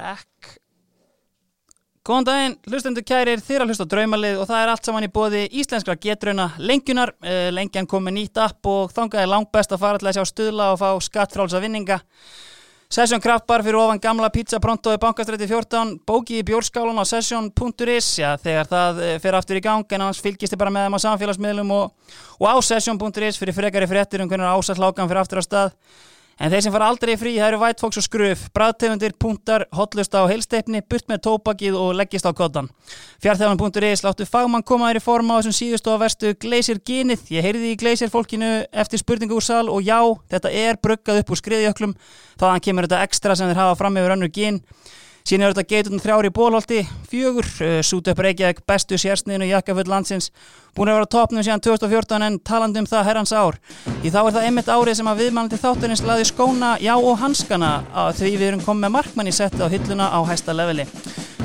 Rekk Góðan daginn, hlustendur kærir þér að hlusta draumalið og það er allt saman í bóði íslenskra getrauna lengjunar. Uh, lengjan kom með nýtt app og þangað er langt best að fara til að sjá stuðla og fá skattfrálsa vinninga. Session Kraftbar fyrir ofan gamla pizza pronto í bankastræti 14, bóki í bjórskálan á session.is, já þegar það eh, fer aftur í gang en annars fylgist þið bara með þeim á samfélagsmiðlum og, og á session.is fyrir frekari fréttir um hvernig ásatlákan fyrir aftur á stað. En þeir sem fara aldrei frí, það eru White Fox og Skruf, bræðtegundir, punktar, hotlust á heilsteipni, burt með tópakið og leggist á kottan. Fjartþjóðan.is láttu fagmann koma þér í forma á þessum síðustu á vestu Gleisir Ginið. Ég heyrði í Gleisir fólkinu eftir spurningu úr sal og já, þetta er bruggað upp úr skriðjöklum. Þaðan kemur þetta ekstra sem þeir hafa fram yfir önnur gin. Síðan er þetta geitunum þrjári í bólholti, fjögur, uh, sút upp Reykjavík, bestu sérsniðinu jakkafull landsins, búin að vera topnum síðan 2014 en talandi um það herrans ár. Í þá er það einmitt árið sem að viðmælandi þátturins laði skóna, já og hanskana að því við erum komið með markmann í setti á hylluna á hæsta leveli.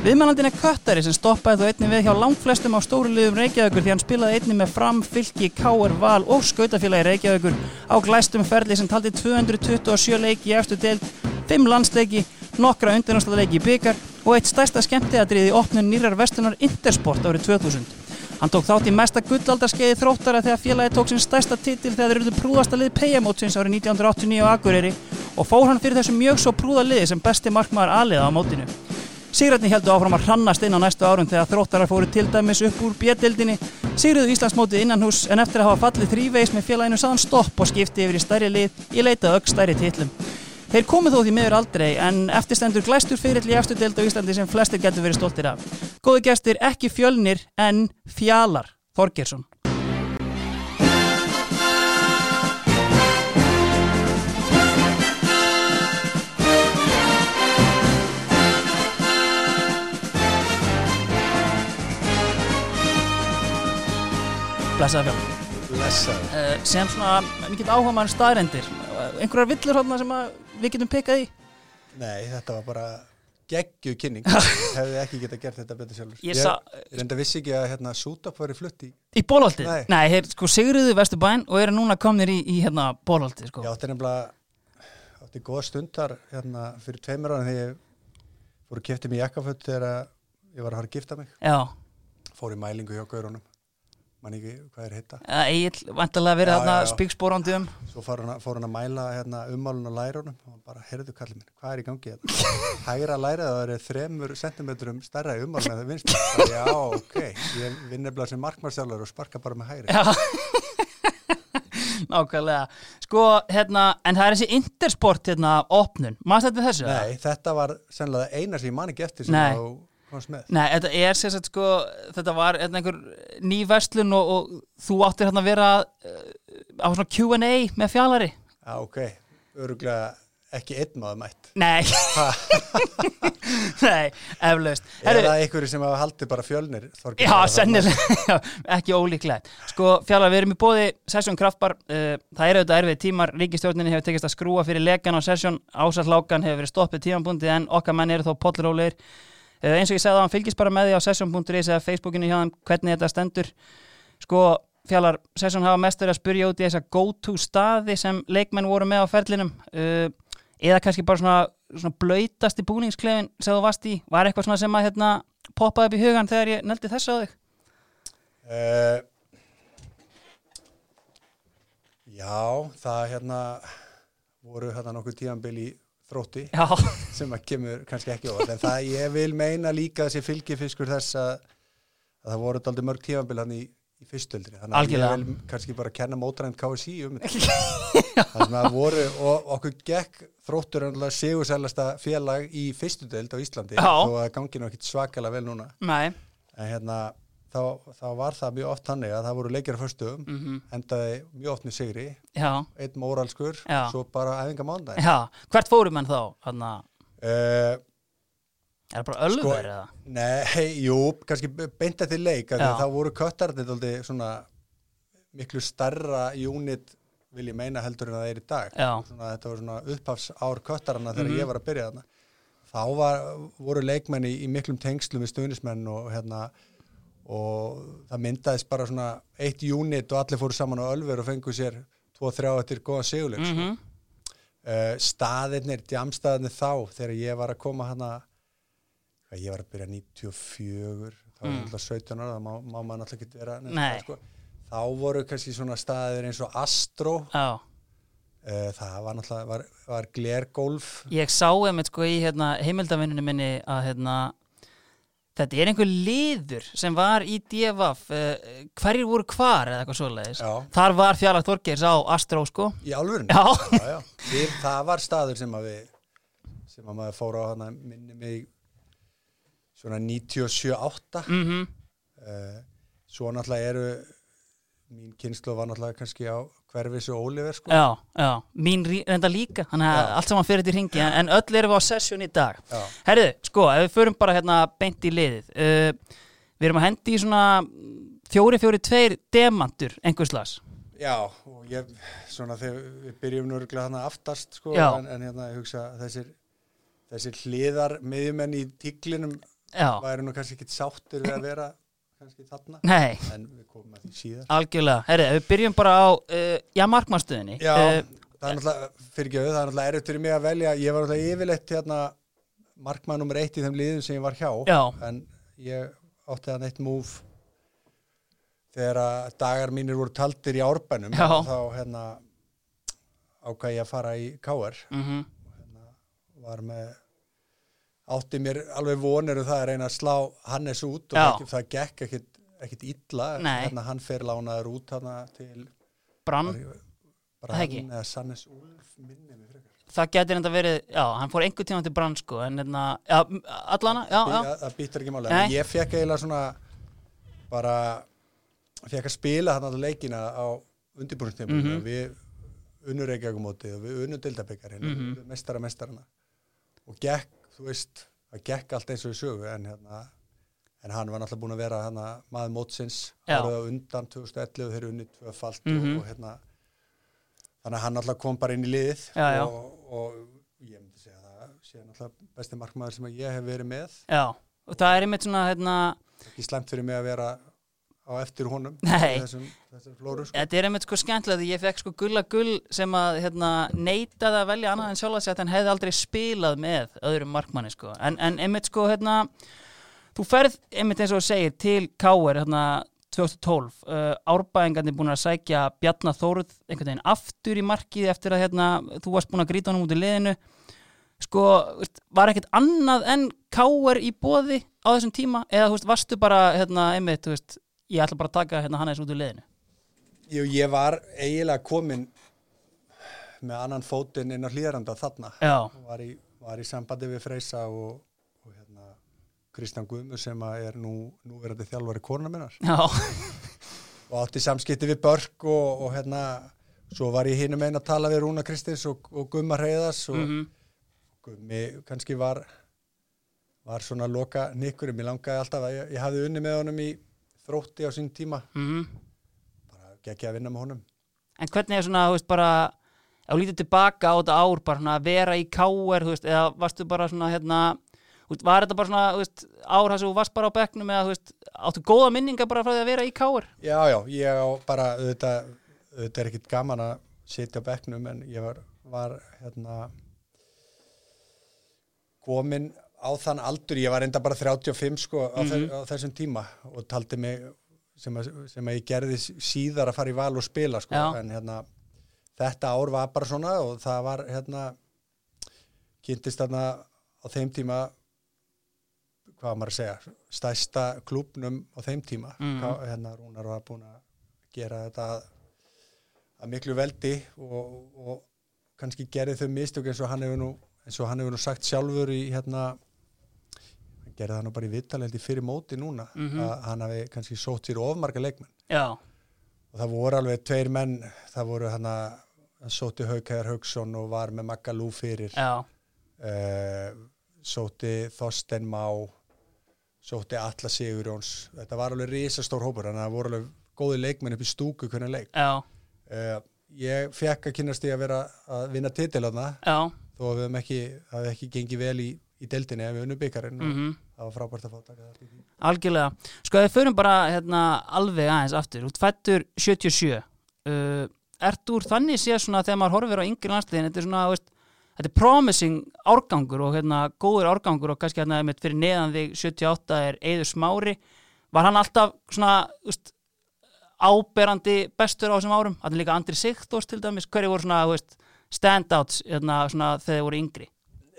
Viðmælandin er Köttari sem stoppaði þó einni við hjá langflestum á stóru liðum Reykjavíkur því hann spilaði einni með fram, fylki, káer, val og skautafélagi Reykjavíkur á glæstum ferli sem taldi 227 leiki í eftir deild, 5 landsleiki nokkra undirnámsleiki í byggar og eitt stærsta skemmtiðadrið í opnun nýrar vestunar Intersport árið 2000. Hann tók þátt í mesta gullaldarskeiði þróttara þegar félagi tók sinn stærsta titil þegar þeir eruðu prúðasta lið Peyamótsins árið 1989 á Akureyri og fór hann fyrir þessu mjög svo prúða liði sem besti markmaður aðliða á mótinu. Sigrætni heldu áfram að hrannast inn á næstu árum þegar þróttarar fóru til dæmis upp úr bjettildinni, sigruðu Íslandsmótið innan hús en eftir að hafa fallið þrýveis með félaginu saðan stopp og skipti yfir í stærri lið í leitað ögg stærri titlum. Þeir komið þó því meður aldrei en eftirstendur glæstur fyrirli í eftir deild á Íslandi sem flestir getur verið stoltir af. Góði gestir ekki fjölnir en fjalar Þorgersson. Blessaði fjall. Blessaður. Uh, sem svona mikið áhuga maður staðrendir. Einhverjar villur hérna sem að við getum pekað í? Nei, þetta var bara geggju kynning. Hefði ekki getað gert þetta betur sjálfur. Ég sa- Ég reynda vissi ekki að hérna Sútap var í flutt í. Í bólholtið? Nei. Nei, þeir sko sigruðu Vesturbæn og eru núna komnir í, í hérna bólholtið sko. Ég átti nefnilega, átti góða stundar hérna fyrir tveimur ára þegar ég fór að kipta mig jakkaföld þegar að ég var að fara að gifta mig. Já, Fór í mælingu hjá gaurunum. Man ekki hvað er hitta. Egil, vantarlega verið já. spíkspórandi um. Svo fór hann, fór hann að mæla hérna, ummálun á lærunum og bara, heyrðu kallið minn, hvað er í gangi hérna? Hægra lærið það er þremur sentimetrum stærra í ummálun en það vinst. Já, ok, ég vinn nefnilega sem markmarsjálfur og sparka bara með hægri. Já, nákvæmlega. Sko, hérna, en það er þessi intersport hérna opnun. Maður þetta þessu? Nei, þetta var sennilega eina sem ég man ekki eftir sem Nei. Komst með. Nei, þetta er sagt sko, þetta var hérna einhver ný verslun og, og þú áttir hérna að vera uh, á svona Q&A með fjallari. Já, ok, öruglega ekki einn maður mætt. Nei, nei, eflaust. Er það einhverju sem hafa haldið bara fjölnir? Þorgeir? Já, sennilega, ekki ólíklegt. Sko, fjallar, við erum í bóði Session Kraftbar, uh, það eru auðvitað erfið tímar, ríkistjórninni hefur tekist að skrúa fyrir legan á Session, ásatlákan hefur verið stoppið tímanbúndið en okkar menn eru þó pollrólegir. Uh, eins og ég segði að hann fylgist bara með því á session.is eða Facebookinu hjá þeim hvernig þetta stendur. Sko, fjallar, Session hafa mestur að spyrja út í þessa go-to staði sem leikmenn voru með á ferlinum. Uh, eða kannski bara svona, svona blöytasti búningsklefin sem þú varst í, var eitthvað svona sem að hérna, poppaði upp í hugan þegar ég neldi þessu á þig? Uh, já, það hérna voru hérna nokkuð tíðanbili í þrótti Já, sem að kemur kannski ekki óvart. En það ég vil meina líka þessi fylgifiskur þess að, að það voru daldi mörg tíðanbili hann í, í fyrstöldri þannig að Algjörlega. ég vil kannski bara kenna mótrænt KSI um þetta. Sem að voru og okkur gekk þróttur ennlega sigursælasta félag í fyrstöld á Íslandi Já. þó að gangi nú ekkit svakalega vel núna. Nei. En hérna þá, þá var það mjög oft hannig að það voru leikir á förstum mm endaði mjög oft með sigri. Já, einn móralskur, svo bara æfinga mándaginn já, hvert fórum menn þá? Þannig að, uh, er það bara ölver Sko- eða? Nei, jú, kannski beinta til leik að þá voru köttarnir miklu starra unit vil ég meina heldur en það er í dag. Svona, þetta var svona upphafs ár köttarana þegar Mhm. ég var að byrja þarna. Þá var, voru leikmenn í, í miklum tengslum við stuðnismenn og hérna og það myndaðist bara svona eitt unit og allir fóru saman á Ölver og fengu sér 2-3 eftir góðan seguleik Mm sko. uh, staðirnir, djamstaðirnir þá þegar ég var að koma hana ég var að byrja 94 þá var Mm. ég alltaf 17 ára, þá má, má maður alltaf ekki vera það, sko. þá voru kannski svona staðir eins og Astro Já, uh, það var náttúrulega var, var glergolf ég sá einmitt sko í hérna, heimildavinninu minni að hérna, þetta er einhver liður sem var í DFF uh, hverjir voru hvar eða eitthvað svoleiðis. Já. þar var fjallag Þorgeirs á Astró sko. Í alvörun Já, já, já. Við, það var staður sem að við sem að maður fór á hana minni mig svona 97-8 mhm. Uh, svo náttúrulega eru mín kynslu var náttúrulega kannski á hverfis og Oliver sko. Já, já, mín reynda líka þannig að allt saman fyrir til ringi en, en öll erum við á sesjón í dag. Já. Herðu, sko, ef við förum bara hérna beint í liðið uh, Við erum að hendi í svona fjóri, fjóri, tveir demantur einhverslas Já, og ég, svona þegar við byrjum nú örugglega þarna aftast sko, en, en hérna ég hugsa þessir, þessir hliðar miðjumenn í tíklinum væri nú kannski ekki sáttir við að vera kannski þarna, nei, en við komum að því síðar. algjörlega. Ef við byrjum bara á, uh, já, markmannstöðinni. Já, uh, það er náttúrulega, fyrir ekki það er náttúrulega erfitt fyrir mig að velja, ég var náttúrulega yfirleitt hérna markmann nummer eitt í þeim liðum sem ég var hjá, Já, en ég átti þann eitt múf þegar að dagar mínir voru taldir í árbænum, Já. þá hérna ákvað ég að fara í KR mhm, var með átti mér alveg vonir um það að reyna að slá Hannes út og það, það gekk ekkit, ekkit illa Nei. hérna hann fer lánaður út til Brann, hann eða Sannes Úlf minni mig frekar það getur enda verið Já, hann fór einhver tíma til Brann sko En hérna, já, allana, já, já það, það býtur ekki Nei. en ég fekk eiginlega svona bara fekk að spila þarna leikina á undirbúrstíma Mhm. og við unnur Reykjavíkumótið og við unnur Dildabekkarinn Mhm. og við mestara mestarana og gekk, þú veist það gekk allt eins og í sögu en hérna en hann var náttúrulega búin að vera hana, maður mótsins Já. árið á undan 2011 þeir unni tvöfalt Mhm. og, og hérna þannig að hann náttúrulega kom bara inn í liðið Já, já. Og, og ég myndi segja að það sé náttúrulega besti markmaður sem ég hef verið með Já, og það er einmitt svona, hérna ekki slæmt fyrir mig að vera á eftir honum þessum, þessum flóru sko. Þetta er einmitt sko skemmtilega því ég fekk sko gulla gull sem að hérna, neitaði að velja annað en sjálf að segja að hann hefði aldrei spilað með öðrum markmanni sko. En, en einmitt sko hérna, þú ferð einmitt eins og segir til Káir hérna 2012. Uh, árbæðingarnir búin að sækja Bjarnar Þórð einhvern veginn aftur í markið eftir að hérna, þú varst búin að grýta honum út í liðinu. Sko, var ekkert annað en Káir í boði á þessum tíma eða þú veist, varstu bara hérna, einmitt, þú veist, ég ætla bara að taka hérna Hannes út í liðinu. Jú, ég var eiginlega komin með annan fótinn inn á hlýðaranda þarna. Var í, var í sambandi við Freysa og, og hérna, Kristján Guðmu sem er nú, nú verandi þjálfari kona minnar. Og átti samskipti við Börk og, og hérna svo var ég hinum einn að tala við Rúna Kristins og, og Gumma Reyðas og mhm, Gummi kannski var var svona loka nikkurum, ég langaði alltaf að ég, ég hafði unni með honum í þrótti á sín tíma, mhm. bara gekk ég að vinna með honum En hvernig er svona, þú veist, bara þú lítið tilbaka á þetta ár bara svona að vera í káer, þú veist, eða varstu bara svona, hérna, þú veist, var þetta bara svona, þú veist, ár þar sem þú varst bara á bekknum eða, þú veist, áttu góða minninga bara frá því að vera í káer? Já, já, ég á bara auðvitað, auðvitað er ekkit gaman að sitja á bekknum en ég var, var hérna komin á þann aldur, ég var enda bara 35 sko á, mm á þessum tíma og taldi mig sem að, sem að ég gerði síðar að fara í val og spila sko Já. en hérna þetta ár var bara svona og það var hérna kynntist þarna á þeim tíma hvað maður að segja stærsta klúbnum á þeim tíma Mhm. Ká- hérna Rúnar var búin að gera þetta að, að miklu veldi og, og kannski gerði þau mistök eins og hann hefur nú eins og hann hefur nú sagt sjálfur í hérna gerði það nú bara í vittalendi fyrir móti núna Mhm. að hann hafi kannski sótt sér ofmarga leikmenn. Já, og það voru alveg tveir menn það voru hann að hann sótti Haukæðar Hauksson og var með Magalú fyrir. Já, uh, sótti Þorsten Má sótti Alla Sigurjóns. Þetta var alveg risastór hópur þannig að það voru alveg góði leikmenn upp í stúku hvernig leik. Uh, ég fekk að kynast í að vera að vinna titilana já, þó að við hefum ekki, það ekki gengið vel í, í deildinni ef við unnum byggarinn og mhm. Það var frábært að fá taka í því Algjörlega. Sko, við förum bara hérna, alveg aðeins aftur. Út fættur 77. Uh, ert úr þannig séð svona þegar maður horfir á yngri landsliðin, þetta er svona, veist, þetta er promising árgangur og hérna góður árgangur og kannski hérna einmitt fyrir neðan þig 78 er Eiður Smári var hann alltaf svona úst, áberandi bestur á þessum árum er líka Andri Sigþós til dæmis hverju voru svona úst, standouts hérna, svona, þegar þið voru yngri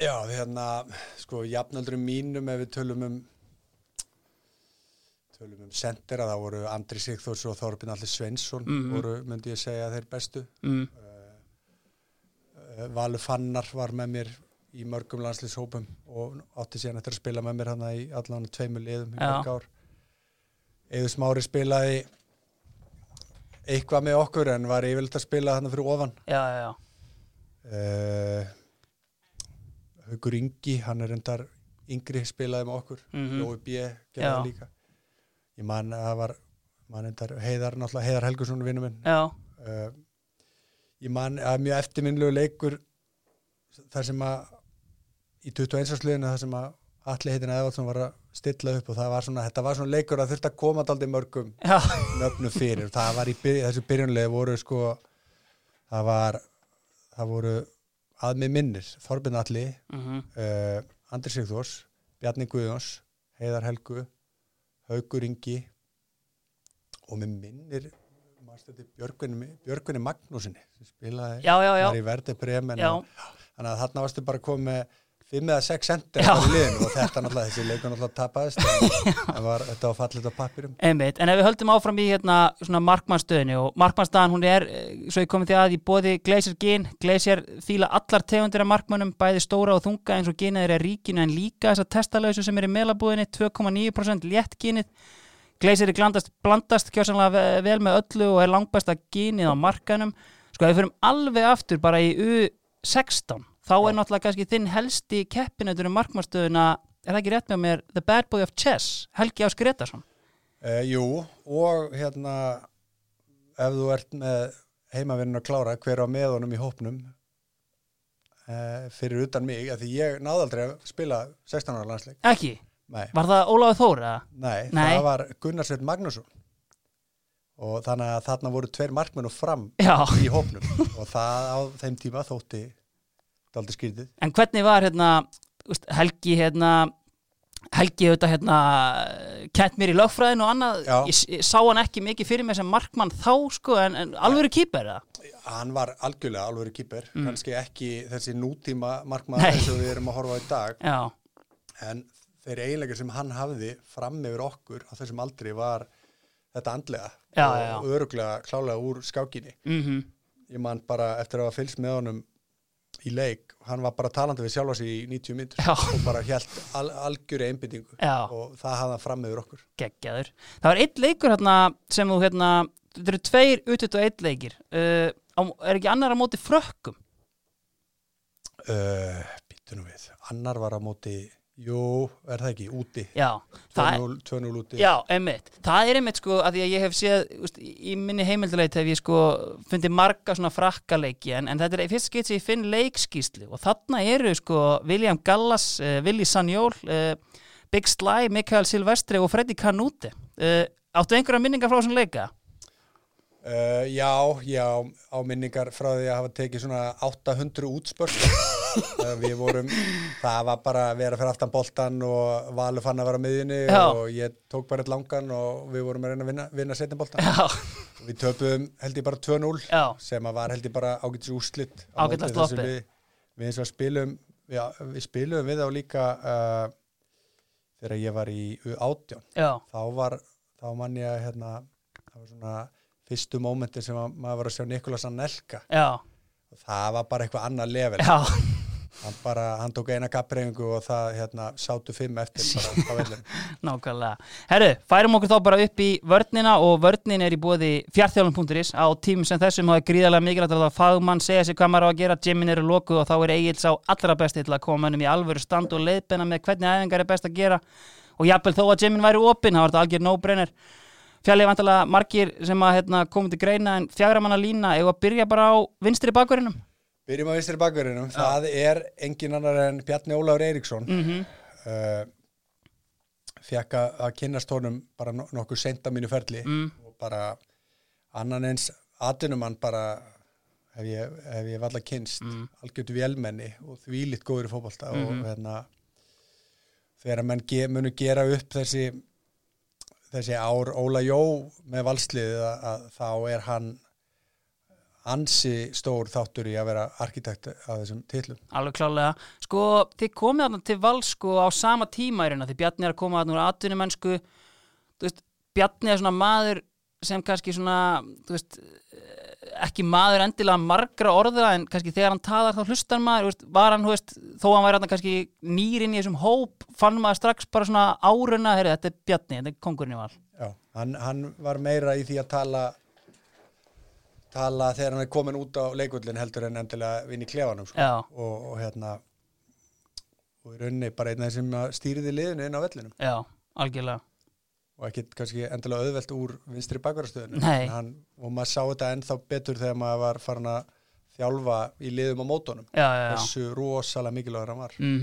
Já, hérna, sko, jafnaldurum mínum ef við tölum um tölum um sendera, þá voru Andri Sigþórs og Þorbjörn Allir Sveinsson Mhm. voru, myndi ég segja, þeir bestu. Mm. Eh, Valur Fannar var með mér í mörgum landslýshópum og átti síðan eftir að spila með mér hana í allan tveimur liðum í mörg ár. Eður Smári spilaði eitthvað með okkur en var yfirleitt að spila hana fyrir ofan. Já, já, já, uh, Haukur Ingi hann er endar yngri spilaði með okkur Mhm. Jói B. gerði það líka ég man að það var endar Heiðar, Heiðar Helgursson vinnu minn uh, ég man að mjög eftirminnlegu leikur þar sem að í 21. sliðinu þar sem að Alli heitin Eðvaldsson var að stilla upp og það var svona, þetta var svona leikur að þurfti að koma daldi mörgum já, nöfnum fyrir það var í byrj, þessu byrjunlega voru sko það var það voru að með minnir Þorbjörn Alli, mm uh, Andri Sigþórs Bjarni Guðjóns, Heiðar Helgu Haugur Ingi og með minnir Björgvinni, Magnúsinni sem spilaði í Verdi Bremen þannig að þarna varstu bara komið með fimm eða sex sendir og þetta náttúrulega, þessi leikur náttúrulega tapaðist en var, þetta var fallið á pappirum Einmitt, en ef við höldum áfram í hérna markmannstöðinu og markmannsstaðan hún er, eh, svo ég komið því að í bóði Glacier Gin, Glacier fíla allar tegundir af markmannum, bæði stóra og þunga eins og ginið er ríkinu en líka þessar testalausu sem er í meðlabúðinni, 2,9% létt ginið, Glacier er glandast, blandast kjörsanlega ve- vel með öllu og er langbæsta ginið á markanum. Sko við fyrir alveg aftur bara í U16, þá er náttúrulega kannski þinn helsti keppinautur um markmannstöðuna, er það ekki rétt með mér The Bad Boy of Chess, Helgi Ás Gretarsson Uh, jú, og hérna ef þú ert með heimavinn að klára hver á með honum í hópnum? Uh, fyrir utan mig af því ég náði aldrei að spila 16 ára landsleik. Ekki? nei, Var það Ólafur Þór eða? nei, Nei. það var Gunnarsveit Magnússon. Og þannig að þarna voru tveir markmenn og fram Já, í hópnum. Og það á þeim tíma þótti daldi skrítið. En hvernig var hérna Helgi hérna Helgi auðvitað hérna kent mér í lögfræðin og annað. Ég, ég sá hann ekki mikið fyrir mig sem markmann þá sko en, en alvöru kýper hann var algjörlega alvöru kýper Mm. kannski ekki þessi nútíma markmann Nei. eins og við erum að horfa í dag. Já, en þeir eiginleikir sem hann hafði fram yfir okkur á þessum aldri var þetta andlega Já, og já, öruglega klálega úr skákinni. Mhm. Ég man bara eftir að hafa fylgst með honum í leik, hann var bara talandi við sjálfa sig í 90 minnur Já. og bara helt al algjöri einbyttingu Já. og það hafði hann fram yfir okkur geggjaður. Það var einn leikur hérna sem þú hérna, þetta eru tveir utut og einn leikir uh, á, er ekki annar á móti frökkum? uh, býttu nú við, annar var á móti jú, er það ekki, úti Já, það er 2-0 2-0 úti Já, einmitt. Það er einmitt sko að því að ég hef séð, úst, í minni heimildaleit hef ég sko fundið marga svona frakkaleiki en, en þetta er fyrst skitt sem ég finn leikskýslu og þarna eru sko William Gallas, uh, Willi Sanjól, uh, Big Sly, Mikael Silvestri og Freddy Canute. Uh, áttu einhverja minningar frá þessum leika? Uh, já, já, á minningar frá því að hafa tekið svona 800 útspörst uh, við vorum, það var bara að vera fyrir aftan boltan og Valur fann að vera Já. og ég tók bara eitt langan og við vorum að reyna að vinna, vinna setjum boltan við töpuðum held ég bara 2-0 já, sem að var held ég bara ágætis úrslit á Ágætlega móti þessu sloppið. liði. við eins og spilum já, við spilum við á líka uh, þegar ég var í U18 já, þá var, þá mann ég að hérna, það var svona fyrstu mómenti sem að maður var að sjá Nikolas Anelka. Já, og það var bara eitthvað annað level. Já, hann bara, hann tók eina kappreyfingu og það, hérna, sátu fimm eftir á nákvæmlega. Herru, færum okkur þá bara upp í vörnina og vörnin er í bóði fjartþjálfum.is á tímum sem þessum hafa gríðarlega mikilvægt að það fagmann segja sér hvað maður á að gera, gymmin eru lokuð og þá er Egil sá allra besti til að koma mönnum í alvöru stand og leiðbenna með hvernig æfingar er best að gera. Og jafnvel þó að gymmin væri opinn, það var þetta algjör no-brainer. Fjallið vantilega margir sem að hérna, komið til greina en fjagramanna lína, að byrja bara á vinstri bakverðinum. Byrjum að vinstri bakverðinum, það er engin annar en Bjarni Ólafur Eiríksson Mm -hmm. uh, fekk að að kynnast honum bara no nokkuð seint á mínu ferli mm, og bara annan eins atvinnumann bara hef ég, ég valla kynst Mm. algjört vélmenni og þvílitt góður í fótbolta og Mhm. hérna þegar menn ge, munu gera upp þessi þessi ár Óla Jó með valsliðið að, að þá er hann ansi stór þáttur í að vera arkitekt af þessum titlum Alveg klálega. Sko, þið komið þarna til vals sko á sama tíma í raunina því Bjarni er að koma þarna úr atvinnumennsku Bjarni er svona maður sem kannski svona veist, ekki maður endilega margra orða en kannski þegar hann talar þá hlustar maður, veist, var hann, veist, þó hann væri þarna kannski nýrin í þessum hóp fann maður strax bara svona áruna heyrðu, þetta er Bjarni, þetta er kongurinn í val. Já, hann, hann var meira í því að tala tala þegar hann er komin út á leikullin heldur en endilega vinn í klefanum sko. Og, og hérna og í rauninni bara einn af þeir sem stýriði liðinu inn á vellinum. Já, algjörlega og ekki kannski endilega auðvelt úr vinstri hann, og maður sá þetta ennþá betur þegar maður var farin að þjálfa í liðum á mótunum. Já, já, já. Þessu rosalega mikilvægur hann var. Mm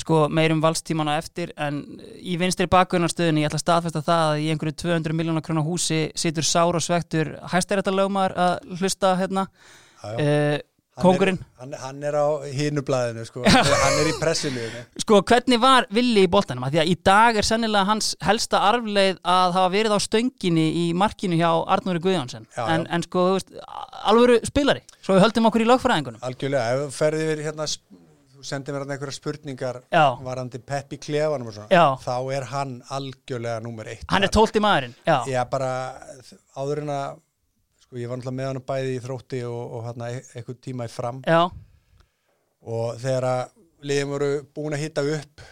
Sko, meirum valstíman á eftir en í vinstri bakgrunnarstöðunni ég ætla að staðfesta það að í einhverju 200 miljónar krónar húsi situr sár og svektur lögmar að hlusta hérna. Uh, kongurinn hann, hann er á hinublaðinu sko. hann er í pressiliðinu Sko, hvernig var villi í boltanum? Því að í dag er sennilega hans helsta arfleið að hafa verið á stönginni í markinu hjá Arnúri Guðjónsson Já, já. en, en sko, alvöru spilari svo við höldum okkur í lögfræðingunum algjörlega, ef þú ferði yfir hérna sendið mér hérna einhverja spurningar Já. varandi Peppi klefanum og svona Já. þá er hann algjörlega númer eitt Hann er tólti maðurinn Já, ég bara áður en að sko ég var náttúrulega með hann bæði í þrótti og, og hérna eitthvað tíma í fram. Já, og þegar að liðin voru búin að hitta upp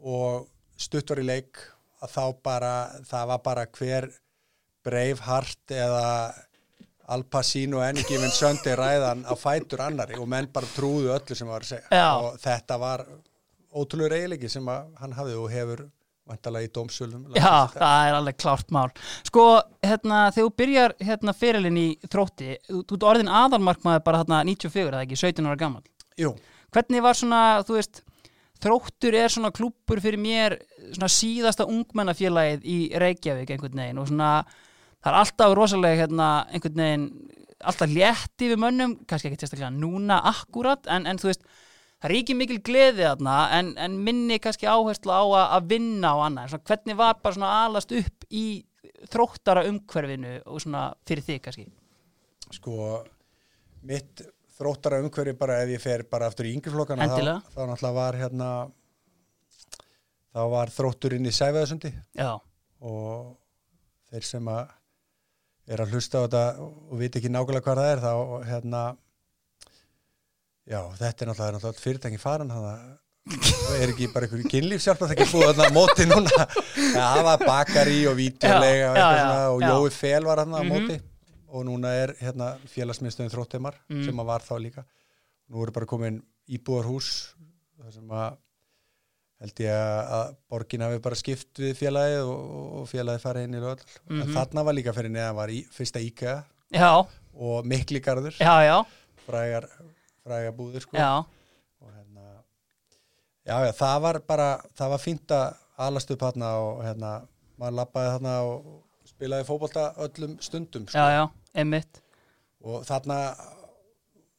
og stutt var í leik að þá bara, það var bara hver Braveheart eða Al Pacino Any Given Sunday ræðan á fætur annari og menn bara trúðu öllu sem var að segja. Já. og þetta var ótrúlega reyðleiki sem að hann hafði og hefur vantalega í dómsölum Já, það er alveg klárt mál. Sko, hérna, þegar þú byrjar hérna fyrirlin í þrótti, þú þú orðin aðalmarkmaður bara hérna 94, eða ekki, 17 ára gammal. Jú, Hvernig var svona, þú veist, þróttur er svona klúppur fyrir mér, svona síðasta ungmennafélagið í Reykjavík einhvern veginn og svona, það er alltaf rosalega hérna einhvern veginn, alltaf létti við mönnum, kannski ekki sérstaklega núna akkurat, en, en þú veist, það er ekki mikil gleði þarna en, en minni kannski áherslu á að, að vinna og annað, svona, hvernig var bara svona alast upp í þróttara umhverfinu og svona fyrir þig kannski? Sko mitt þróttara umhverfi bara ef ég fer bara aftur í yngreflokkana þá, þá náttúrulega var hérna þá var þrótturinn í Sæfiðasundi Já, og þeir sem að er að hlusta á þetta og viti ekki nákvæmlega hvað það er þá hérna já, þetta er náttúrulega, er náttúrulega fyrirtæki að það er ekki bara einhverju kynlífsjálf það ekki búið þarna á móti núna. Það var bakari og vídeolega og, Já, já, svona, og já. Jói Fel var hann á Mhm. móti. Og núna er hérna félagsmiðstöðin þróttumar Mhm. sem að var þá líka. Nú eru bara komin íbúðarhús það sem að held ég að- borgin hafi bara skipt við félagið og, og félagið farið inn í lögall en Mhm. þarna var líka fyrir neðan var í, fyrsta já, og Mikligarður já, já, frægar, frægar búðir sko. já. og hérna já, já, það var bara það var fínt að alast upp þarna og hérna, maður lappaði þarna og spilaði fótbolta öllum stundum sko. já, já, einmitt og þarna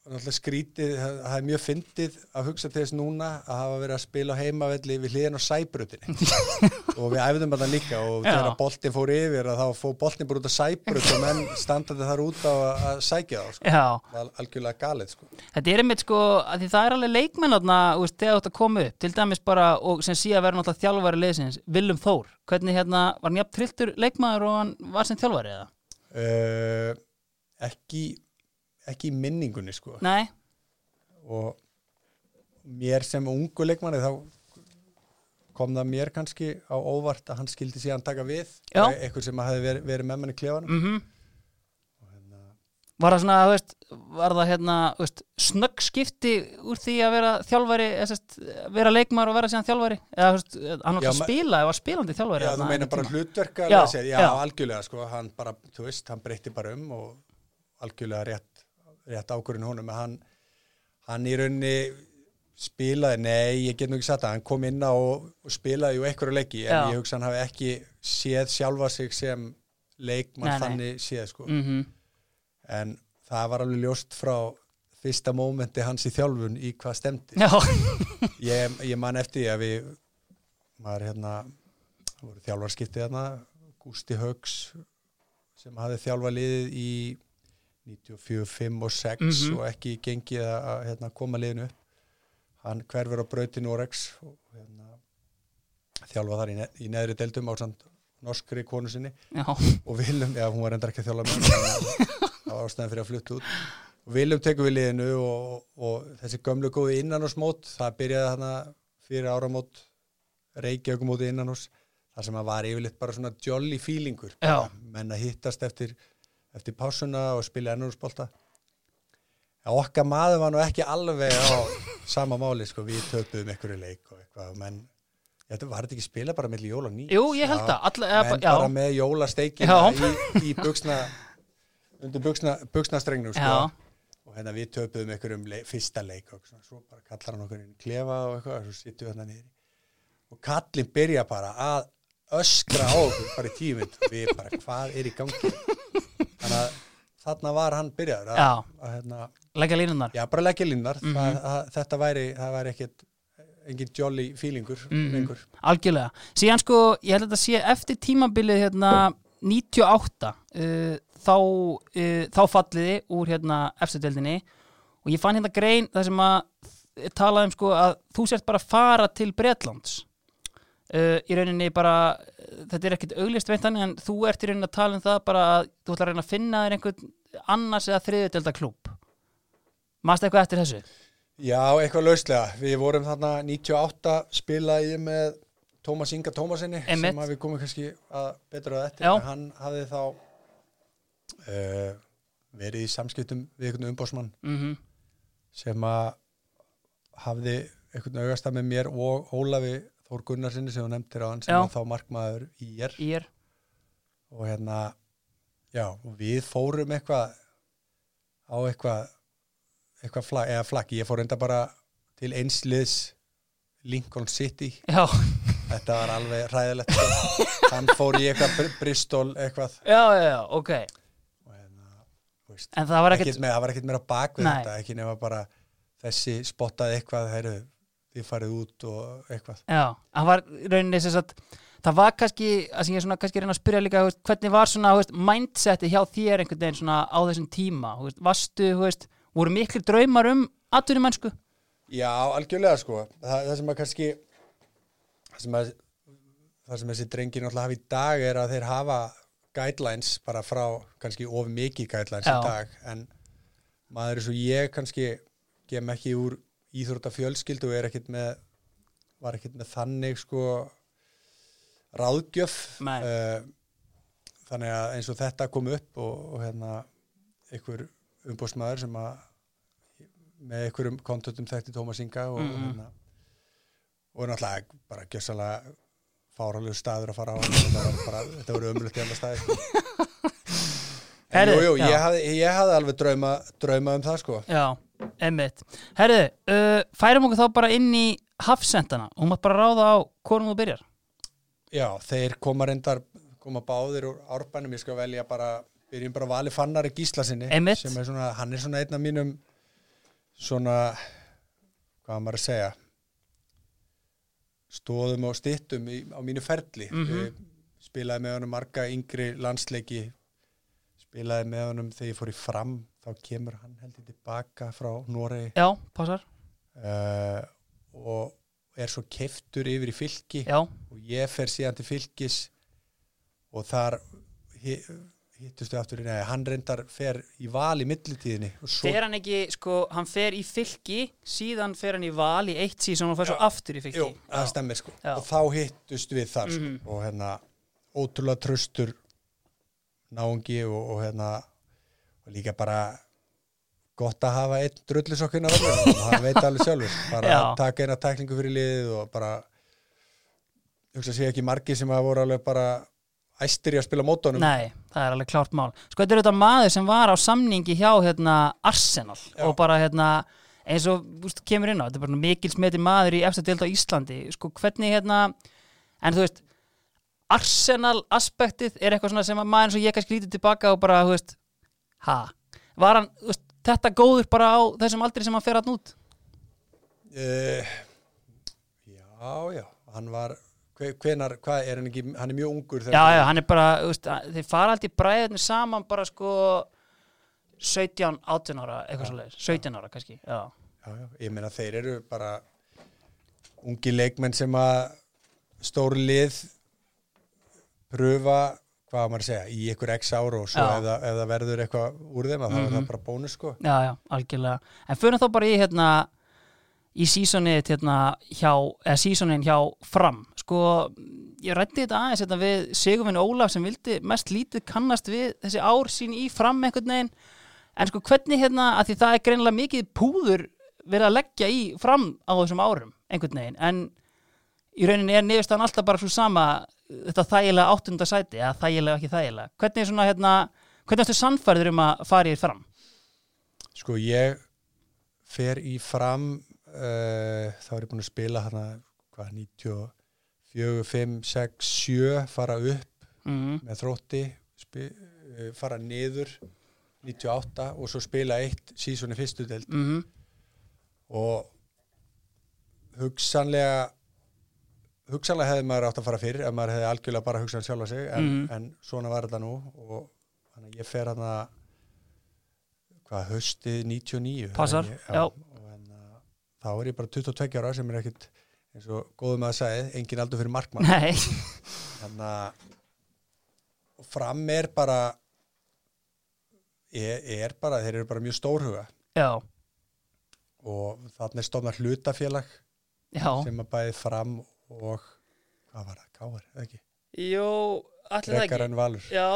náttúrulega skrítið, það er mjög fyndið að hugsa til þess núna að hafa verið að spila á heimavelli við hliðin á sæbrutinni og við æfðum þetta líka og þegar boltin fór yfir að þá fór boltin bara út á sæbrut og menn standandi þar út á að sækja þá sko. Það var algjörlega galið sko. þetta er einmitt sko því það er alveg leikmenn þú veist, þegar að koma upp til dæmis bara, og sem síðan verður náttúrulega þjálfari liðsins, Willum Þór hvernig hérna, var hann jafn trilltur leikmaður og hann var sem þjálfari eða? uh, ekki ekki í minningunni sko. Nei, og mér sem ungu leikmanni þá kom það mér kannski á óvart að hann skildi síðan taka við Já. eitthvað sem hafi verið, verið með manni klefanum mhm hérna, Var það svona, þú veist, var það hérna, þú veist, snögg skipti úr því að vera þjálfari, sérst, vera leikmaður og vera síðan þjálfari? Eða, þú veist, hann Já, að spila, eða var spilandi þjálfari? Já, þú meina bara hlutverka já, já, já. algjörlega sko, hann bara, þú veist, hann breytti bara um og algjörlega rétt, rétt ákvörðin honum, en hann hann í rauninni spilaði, nei, ég get nú ekki sagt það hann kom inn á og, og spilaði ju einhverju leiki, en Já. ég hugsa hann hafi ekki séð sjálfa sig sem leikmann þannig séð, sko Mhm. en það var alveg ljóst frá fyrsta mómenti hans í þjálfun í hvað stemdi ég, ég man eftir að við maður hérna þjálfarskiptið hérna Gústi Haugs sem hafði þjálfa liðið í 94, 5 og 6 Mhm. og ekki gengið að, hérna, koma liðinu upp. Hann hverfur á brauti Norex og hérna, þjálfa þar í, ne í neðri deildum á norskri konu sinni. Já, og Viljum, já hún var endar ekki að þjálfa með það var ástæðan fyrir að flutta út. Og Viljum tekur við liðinu og, og þessi gömlu góði innanúsmót það byrjaði hana fyrir áramót Reykjavík móti innanús þar sem að var yfirleitt bara svona jolly feelingur. Menn að hittast eftir, eftir pásuna og spila innanúsbolta okkar maður var nú ekki alveg á sama máli sko, við töpuðum einhverju leik og eitthvað menn Þetta var þetta ekki spila bara með jóla ný jú, ég held það alla, eða, menn já, bara með jólasteikina Já. í, í buksna undir buksna, buksnastrengnum sko. og hérna við töpuðum einhverjum leik, fyrsta leik og svona, svo bara kallar hann okkur klefa og eitthvað svo sittum við hérna niður og kallin byrja bara að öskra á okkur bara í tíminn við bara hvað er í gangi þannig að þarna var hann byrjaður að, að, hérna, leggja línunar já bara leggja linnar mm Mhm. að, þetta væri, það væri ekkit engin jolly feelingur lengur. Algjörlega, síðan sko ég held að þetta sé eftir tímabilið hérna 98 uh, þá, uh, þá falliði úr hérna eftirdeldinni og ég fann hérna grein þar sem að talaði um sko að þú sért bara fara til Bretlands. Uh, í rauninni bara þetta er ekkit auglist veintan en þú ert í rauninni að tala um það bara að þú ætlar að reyna að finna þér einhvern annars eða þriðudelda klúb Mást eitthvað eftir þessu? Já, eitthvað lauslega. Við vorum þarna 98 spilaði með Tómas Inga Tómasinni sem að við komum kannski að betra að eftir. Já. En Hann hafði þá uh, verið í samskiptum við einhvern umbásmann Mm sem að hafði einhvern augastað með mér og Ólafi Þór Gunnarsinni sem þú nefndir á hann sem þá markmaður í ég Í er og hérna já, við fórum eitthvað á eitthvað eitthvað flagg, eða flagg, ég fór enda bara til einsliðs Lincoln City, Já, þetta var alveg hræðilegt sko. hann fór í eitthvað Br- Bristol eitthvað. Já, já, já, ok. Hérna, En það var ekkert meira bak við þetta, ekki nema bara þessi spottaði eitthvað, heyrðu þið farið út og eitthvað Já, hann var rauninni sem sagt það var kannski, að sem ég svona kannski reyna að spyrja líka, veist, hvernig var svona, veist, mindseti hjá þér einhvern veginn svona á þessum tíma, veist, varstu, voru miklu draumar um atvinnumennsku? Já, algjörlega sko það, það sem að kannski það sem að það sem þessi drengir náttúrulega hafa í dag er að þeir hafa guidelines bara frá kannski of mikið guidelines Já. í dag en maður er svo ég kannski kem ekki úr íþrótta fjölskyldu og er ekkit með var ekkit með þannig sko ráðgjöf. Uh, þannig að eins og þetta kom upp og, og hérna einhver umbóðsmaður sem að með einhverjum kontötum þekkti Tómas Inga og, Mhm. og hérna og náttúrulega bara gjössalega fáralegu staður að fara á. Þetta voru í alla staði Herri, jú, jú, ég hafði, ég hafði alveg drauma, drauma um það sko Já, emmitt. Herðu, uh, færum okkur þá bara inn í hafsendana og mátt bara ráða á hvorum þú byrjar. já, þeir koma reyndar koma báðir úr árbænum, ég skal velja bara byrjum bara vali fannari gíslasinni Einmitt. sem er svona, hann er svona einn af mínum svona hvað maður að segja stóðum og stittum í, á mínu ferli Mhm. Ég spilaði með honum marga yngri landsleiki spilaði með honum þegar ég fór í fram þá kemur hann heldur tilbaka frá Noregi Já, pásar. uh, og er svo keftur yfir í fylki Já, og ég fer síðan til fylkis og þar hi- hittustu aftur í neði, hann reyndar fer í val í millitíðinni svo, fer hann ekki, sko, hann fer í fylki, síðan fer hann í val í eitt síðan og fer svo Já. aftur í fylki. jú, það stemmir sko Já. og þá hittust við þar sko Mhm. og hérna ótrúlega tröstur náungi og, og hérna og líka bara gott að hafa einn drullisokkin á völdunum og hann veit alveg sjálfur bara taka eina tæklingu fyrir liðið og bara hugsa sé ekki margi sem hafa voru alveg bara æstir í að spila mótunum Nei, það er alveg klárt mál. Sko, þetta er auðvitað maður sem var á samningi hjá hérna, Arsenal Já. og bara hérna, eins og úst, kemur inn á, þetta er bara mikil smeti maður í eftir deild á Íslandi. Sko, hvernig hérna, en þú veist, Arsenal aspektið er eitthvað svona sem að maður eins og ég kannski lítið tilbaka og bara, þú veist, ha, var hann, þú veist, þetta góður bara á þessum aldri sem hann fer hann út? Uh, já, já, hann var hve- hvenar, hvað er hann ekki hann er mjög ungur þegar já, já, hann er bara, þú veist, þeir fara alltaf í bræðinu saman bara sko 17, 18 ára, eitthvað svo leiðis 17 ára kannski, já. Já, já, ég meina þeir eru bara ungi leikmenn sem að stór lið pröfa hvað maður að segja, í ykkur x ára og svo ef það, ef það verður eitthvað úr þeim að þá er Mhm. það bara bónus sko Já, já, algjörlega. En fyrir þá bara í hérna í sísonið hérna hjá, eða sísonin hjá fram. Sko, ég rætti þetta aðeins hérna við Sigurvin Ólaf sem vildi mest lítið kannast við þessi ár sín í fram einhvern veginn. En sko, hvernig hérna, að því það er greinilega mikið púður verið að leggja í fram á þessum árum einhvern veginn. En í rauninni er niðurstaðan alltaf bara svo sama þetta þægilega áttunda sæti, eða þægilega ekki þægilega. Hvernig er svona hérna, hvernig ertu sannfærður um að fara í fram? Sko ég fer í fram uh, þá er ég búin að spila hana hvað, 94, 5, 6, 7 fara upp Mm með þrótti spi, uh, fara niður 98 og svo spila eitt sísoni fyrstu deild -hmm. og hugsanlega hugsanlega hefði maður átt að fara fyrir ef maður hefði algjörlega bara hugsað sjálfa sig en, Mhm. en svona var þetta nú og þannig að ég fer hana hvað, haustið 99 Passar, ég, já. og en, uh, þá er ég bara 22 ára sem er ekkit eins og góðum að segja, engin aldur fyrir markmann. Nei, þannig að og fram er bara er, er bara, þeir eru bara mjög stórhuga. Já, og þannig stofnar hlutafélag já. sem að bæði fram og hvað var það, káar, eða ekki? Jú, allir það ekki. en valur. Já,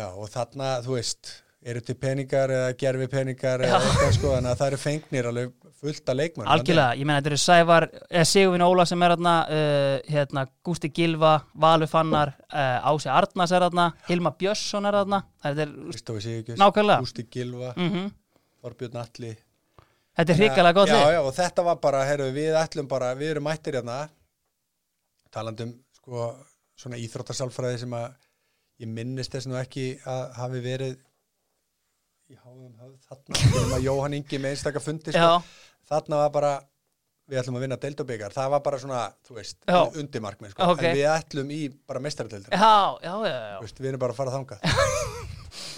já, og þarna, þú veist eru til peningar eða gerfi peningar eða eitthvað sko, þannig að það eru fengnir alveg fullt af leikmann algjörlega, ég meina þetta eru Sævar eða Sigurvin Óla sem er hérna uh, hérna, Gústi Gilva, Valur Fannar uh, Ási Arnars er hérna Hilma Björnsson er hérna þetta er, Kristofi Nákvæmlega. Gústi Gilva mm Þorbjörn Alli þetta er hrikalega gott já, lið já, og þetta var bara, heyrðu, við ætlum bara við erum mættir hérna talandum, sko, svona íþróttasálfræði sem að ég minnist þess nú ekki að hafi verið í háðum höfð þarna sem að Jóhann Ingi með einstaka fundi sko. Já, þarna var bara við ætlum að vinna deildabikar, það var bara svona þú veist, Já. undirmarkmið sko. Ok. en við ætlum í bara mestaradeildina já, já, já, já. Þú veist, við erum bara að fara þangað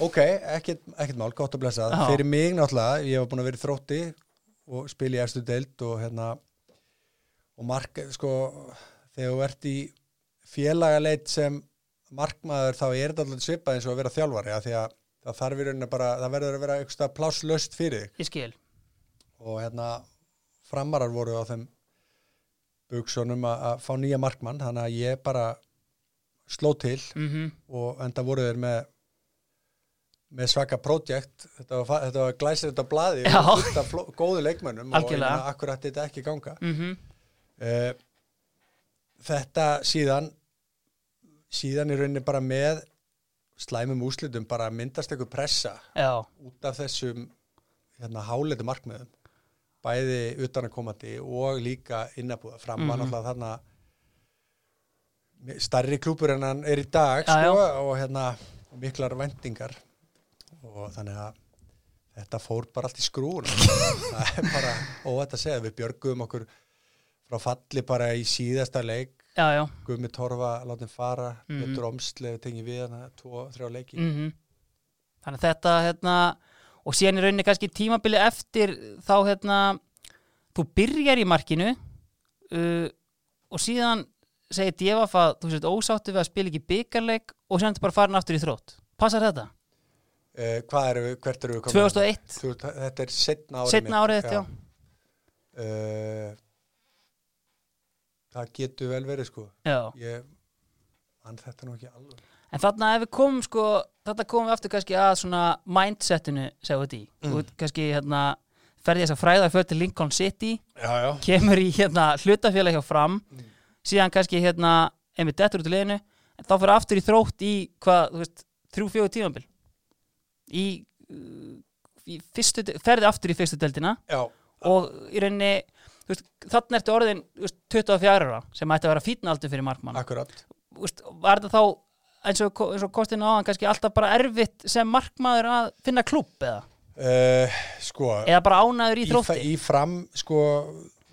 ok, ekkert, ekkert mál, gott að blessa. Já. fyrir mig náttúrulega, ég hef búin að vera þrótti og spila í erstu deild og hérna og mark, sko þegar þú ert í félagaleit sem markmaður þá er þetta alltaf svipað eins og að vera þjálfari af því að það þarf í rauninni bara, það verður að vera eitthvað plásslöst fyrir þig. Ég skil. Og hérna framarar voru á þeim buksunum að að fá nýja markmann þannig að ég bara sló til mm og enda voru þeir með með svaka projekt þetta var, þetta var glæsir þetta blaði Já. og fló- góðu leikmönnum og ég Algjörlega. meina, akkur ætti þetta ekki ganga -hmm. uh, þetta síðan síðan í rauninni bara með slæmum úslitum bara myndast eitthvað pressa Já, út af þessum hérna, háleitu markmiðum bæði utanakomandi og líka innabúða fram var Mhm. náttúrulega þarna starri klúpur en hann er í dag Já, sko, og hérna miklar vendingar og þannig að þetta fór bara allt í skrúun það er bara óvægt að segja. Við björgum okkur frá falli bara í síðasta leik. Gumi Torfa látum fara Mhm. Petur Omsleif tengi við hana tvo, þrjá leiki. Mm Þannig að þetta hérna, og síðan í rauninni kannski tímabili eftir þá hérna þú byrjar í markinu uh, og síðan segir Djefaf að þú sért ósáttu við að spila ekki byggarleik og síðan þetta bara farin aftur í þrótt. Passar þetta? Uh, hvað eru við, hvert eru við komin? 2001, Þú, þetta er setna árið setna árið þetta, já. Uh, það getur vel verið sko já ég mann þetta nú ekki alveg En þarna ef við komum sko, þetta komum við aftur kannski að svona mindsetinu, segjum við í Mm. Kannski hérna ferði þess að fræða fyrir til Lincoln City já, já. kemur í hérna hlutafélag hjá fram Mm. síðan kannski hérna einmitt dettur út í liðinu en þá fyrir aftur í þrótt í hvað, þú veist, þrjú fjögur tímabil í, uh, í fyrstu, ferði aftur í fyrstu deildina já. og í rauninni þarna ertu orðin veist, 24 ára sem ætti að vera fítna aldur fyrir markmann akkurat. Veist, var þetta þá eins og, og kostin á hann kannski alltaf bara erfitt sem markmaður að finna klubb eða, Uh, sko, eða bara ánæður í í, þrótti? í fram, sko,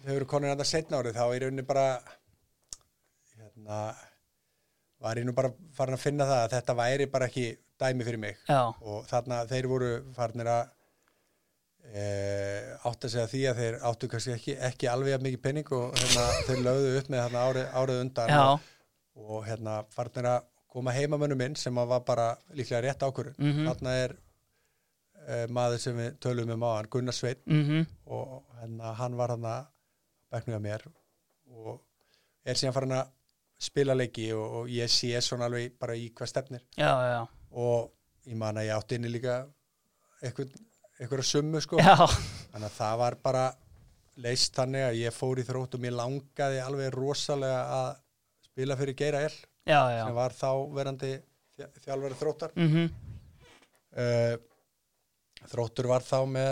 þau eru konur þetta setna árið, þá er rauninni bara, hérna, var ég nú bara farin að finna það að þetta væri bara ekki dæmi fyrir mig. Já, og þarna þeir voru farinir að e, átt að segja því að þeir áttu kannski ekki, ekki alveg að mikið penning og hérna, þeir lögðu upp með þarna árið, árið undan og, og hérna farinir að koma heimamönnum inn sem var bara líklega rétt ákvörðun. Mhm. Þarna er e, maður sem við tölum um á hann, Gunnar Sveit mhm, og hérna, hann var hann að beknuða mér og er síðan farin að spila leiki og, og ég sé svona alveg bara í hvað stefnir. Já, já, og ég man að ég átti inni líka eitthvað, eitthvað summu sko. Já, þannig að það var bara leist þannig að ég fór í þrótt og mér langaði alveg rosalega að spila fyrir Geira L já, já, sem var þá verandi þjálfari þróttar. Mhm, uh, þróttur var þá með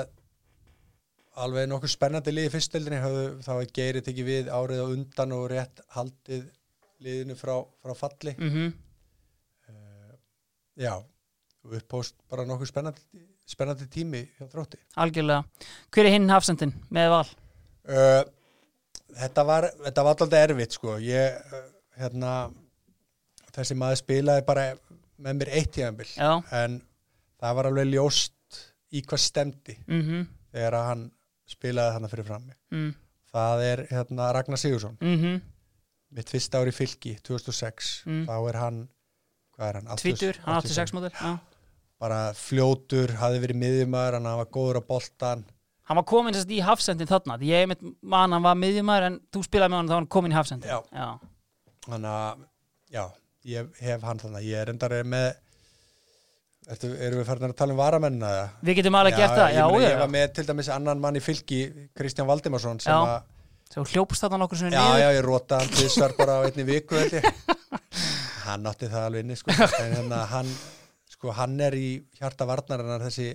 alveg nokkuð spennandi lið í fyrstildinni þá er Geiri tekið við árið á undan og rétt haldið liðinu frá, frá falli. Mhm, já, og upphóst bara nokkuð spennandi, spennandi tími hjá þrótti. Algjörlega. Hver er hinn hafsendin með val? uh, þetta var þetta var alltaf erfitt sko. Ég, hérna þessi maður spilaði bara með mér eitt tíðanbill en það var alveg ljóst í hvað stemdi mhm, þegar að hann spilaði hann fyrir frammi. Mhm, það er hérna Ragnar Sigursson mhm. Mitt fyrsta ári í fylki 2006 Mm. þá er hann hvað er hann? Tvítur, hann 86 mótil Já bara fljótur, hafði verið miðjumæður hann var góður á boltan Hann var komin að í hafsendin þarna því ég mitt man hann var miðjumæður en þú spilaði með hann þá hann komin í hafsendin Já. já, þannig að, já, ég hef hann þannig, ég er endar með Ertu, erum við farin að tala um varamennina? Við getum alveg gert það, ég, já, meina, já, ég var með til dæmis annan mann í fylki Kristján Valdimarsson sem Já. að Svo hljópst þarna nokkur sem Já, já, ég róta hann tvisvar bara á einni viku held ég. Hann átti það alveg inni sko. en hérna hann sko, hann er í hjarta varnarinnar þessi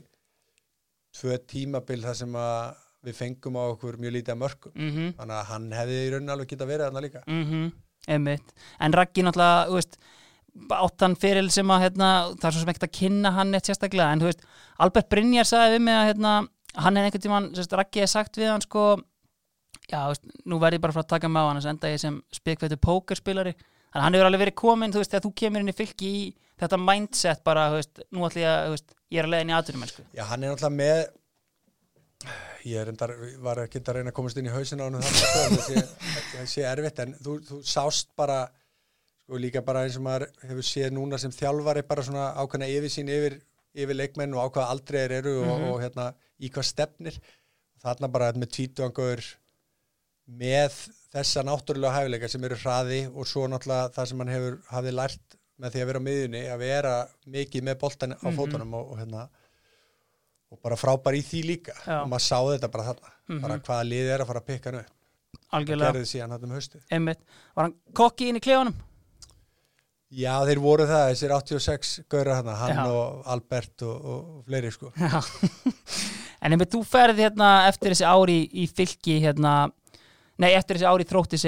tvö tímabil þar sem að við fengum á okkur mjög lítið að mörgum Mhm, þannig að hann hefði í raunin alveg geta verið þarna líka. Mhm, einmitt. En Raggi náttúrulega, þú veist áttan fyrir sem að hérna, það er svo sem ekkert að kynna hann eitt sérstaklega. En þú veist, Albert Brynjar sagði við mig að hérna, hann er einhvern tímann, sérst, Raggi er sagt við hann sko já, þú veist, nú verð ég bara frá að taka mig á hann þess enda ég sem spekveitur pókerspilari þannig að hann hefur alveg verið komin, þú veist, þegar þú kemur inn í fylki í þetta mindset bara, þú veist, nú ætlum ég að, þú veist, ég er að leiðin í aðdurum, sko. Já, hann er náttúrulega með ég er endar, var ekki að reyna að komast inn í hausin á hann þannig að það sé, það sé erfitt en þú, þú sást bara sko líka bara eins og maður hefur séð núna sem þjálfari bara svona ákveðna yfirsýn yfir, yfir leikmenn og ákveða aldrei er eru og, Mhm. og hérna í hvað stefnir þarna bara með tvítuangur með þessa náttúrulega hæfileika sem eru hraði og svo náttúrulega það sem hann hefur hafði lært með því að vera á miðjunni að vera mikið með boltan á Mhm. fótunum og, og hérna og bara frábær í því líka Já. og maður sá þetta bara þarna Mhm. bara hvaða liði er að fara að pikka hann upp algjörlega, gerði síðan hann um haustið einmitt var hann kokki inn í klefanum? Já, þeir voru það, þessir 86 gaurar hann, hann Já. og Albert og, og fleiri sko en einmitt þú ferð hérna eftir þessi ári í, í fylki hérna, nei eftir þessi ári þrótti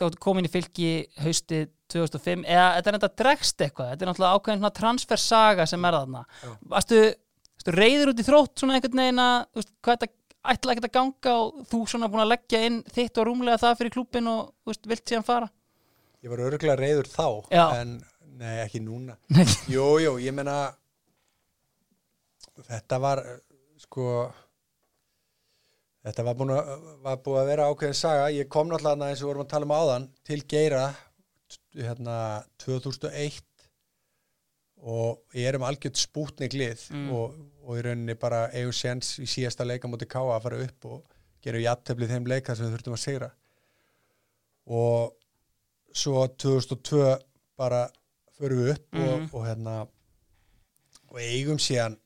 ert komin í fylki haustið 2005, eða þetta er þetta dregst eitthvað, þetta er náttúrulega ákveðin transfersaga sem er þarna varstu reyður út í þrótt svona einhvern veginn að, hvað þetta ætla ekkert að ganga og þú svona búin að leggja inn þitt og rúmlega það fyrir klúbin og veist, vilt síðan fara Ég var örgulega reyður þá Já. en nei, ekki núna Nei. Jú, ég meina þetta var sko þetta var, búin að, var búið að vera ákveðin saga ég kom náttúrulega eins og vorum að tala um áðan til Geira hérna 2001 og ég er um algjört spútnik lið Mm. og, og í rauninni bara eigum séns í síðasta leika mútið Káa að fara upp og gera jafnteflið þeim leika sem við þurftum að sigra og svo 2002 bara förum við upp og, Mhm. og hérna og eigum síðan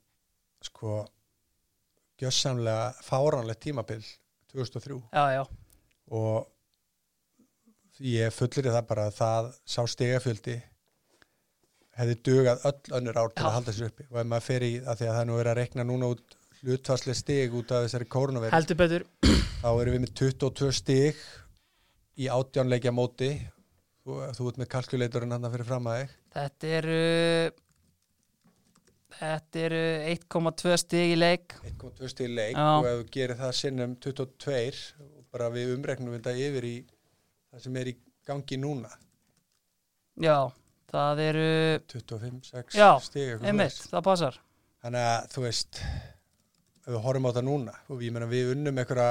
sko gjössamlega fáránlegt tímabil 2003 Já, já, og ég fullir það bara að það sá stegafjöldi hefði dugað öll önnur ár til Já. að halda sér uppi. Og ef maður fer í að því að það er nú verið að rekna núna út hlutvarslega stig út af þessari betur. þá erum við með 22 stig í átjánleikja móti. Þú, þú ert með kalkuleitorinn hann fyrir fram að þig. Þetta eru Þetta eru 1,2 stig í leik 1.2 stíl leik Já. og ef þú gerir það sinnum 22 og bara við umregnum þetta yfir í það sem er í gangi núna Já, það eru 25, 6 Já, stíg eitthvað einmitt, svoleiðis. það passar þannig að þú veist ef við horfum á þetta núna og ég meina við unnum einhverja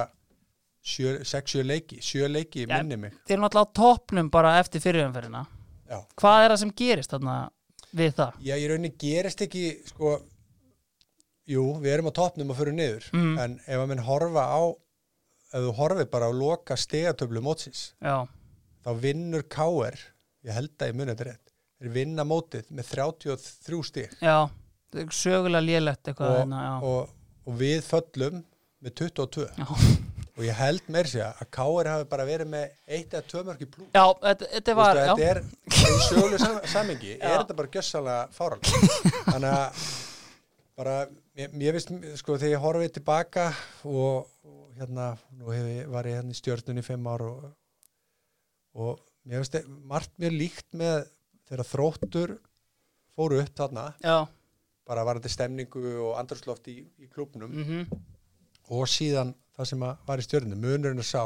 6-7 leiki 7 leiki Já. minni mig Þeir eru náttúrulega á toppnum bara eftir fyrirumferðina Já. Hvað er það sem gerist þarna við það? Já, ég rauninni gerist ekki sko, jú, við erum á toppnum og fyrir niður, Mm. en ef að minn horfa á ef þú horfið bara á loka stegatöflu mótsins, Já, þá vinnur K.R. ég held að ég muni þetta rétt þeir vinna mótið með 33 stig já, það er sögulega lélegt eitthvað og, hérna, og, og við föllum með 22 Já. Og ég held meir sér að K.R. hafi bara verið með eitt eða tvö mörg í plú já, þetta, þetta var já. þetta er í söguleg sam samingi Já. er þetta bara gjössalega fáral þannig að bara, mér, mér finnst sko þegar ég horfið tilbaka og, og hérna nú hef ég, var ég hérna í stjörnunni í fimm ár og, og mér finnst þe- margt mjög líkt með þegar þróttur fóru upp þarna Já, bara varandi stemningu og andrúsloft í, í klubnum mhm, og síðan það sem var í stjörnunni. Munurinn að sá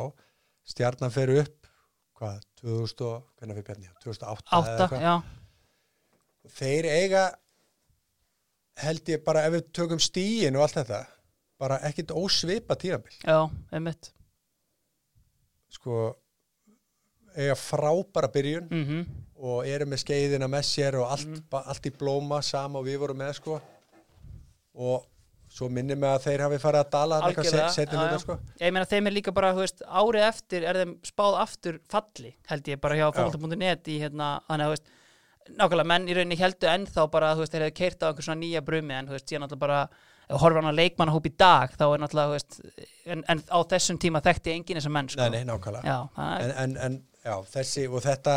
stjarnan fer upp hvað, 2000 og, hvernig fyrir Bjarni? 2008 eða átta, eitthvað. þeir eiga held ég bara ef við tökum stíin og allt þetta bara ekkit ósvipa tíðanbill Já, einmitt. Sko eiga frábara byrjun mhm, og eru með skeiðina með sér og allt, Mhm. ba, allt í blóma sama og við vorum með sko. Og svo minnum mig að þeir hafi farið að dala Algjörlega, se- seinni já, hluta já. sko Ég meina þeim er líka bara, veist, árið eftir er þeim spáð aftur falli, held ég bara hjá fólk.net í hérna, þannig að, veist nákvæmlega, menn í rauninni heldu ennþá bara, veist, þeir hefðu keirt á einhver svona nýja brumi en, þú veist, síðan náttúrulega bara ef þú horfir hann að leikmannahóp í dag, þá er náttúrulega, veist en, en á þessum tíma þekkti enginn þessa menn, sko nei, nei, nákvæmlega Já, en, en, en já, þessi og þetta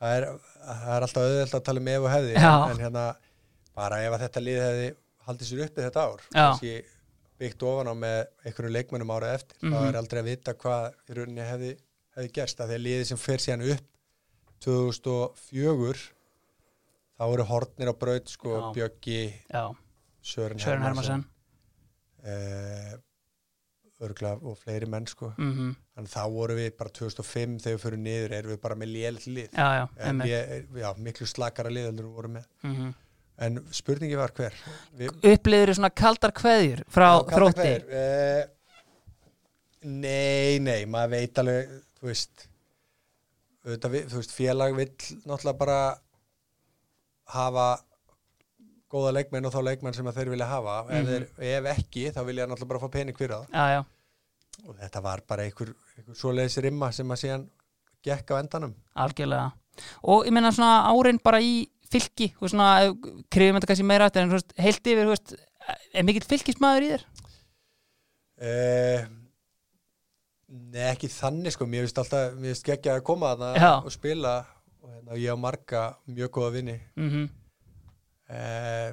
það er, það er alltaf auðvitað að tala um ef og hefði Já. en hérna, bara ef að þetta lið hefði haldið sér uppi þetta ár. Kannski byggt ofan á með einhverju leikmönnum ára eftir, Mhm. þá er aldrei að vita hvað í rauninni hefði, hefði gerst. Að að liðið sem fer síðan upp 2004 þá eru hortnir á braut sko já, Sören, Sören Hermansson eh, örgla og fleiri menn sko. Mhm, þannig þá voru við bara 2005 þegar við fyrir niður erum við bara með lélitt lið. Já, já, já, miklu slakara lið en við vorum með. Mhm. En spurningi var hver? Við, Upplifður svona kaldar kveðjur frá Já, kalla þrótti? eh, nei, nei, maður veit alveg þú veist, auðvitað, við, þú veist félag vill náttúrulega bara hafa góða leikmenn og þá leikmenn sem þeir vilja hafa. Ef, Mhm. ef ekki, þá vilja náttúrulega bara fá pening fyrir það. Já, já, og þetta var bara einhver, einhver svoleiðis rimma sem að síðan gekk á endanum. Algjörlega. Og ég meina svona árein bara í fylki og svona, krifum þetta kannski meira eftir en þú veist, heilt yfir, þú veist er mikill fylkismæður í þér? Eh, nei, ekki þannig sko, mér finnst alltaf, mér finnst geggja að koma þarna Já. og spila og hérna, ég á marga mjög góða vinni. Mm Eh,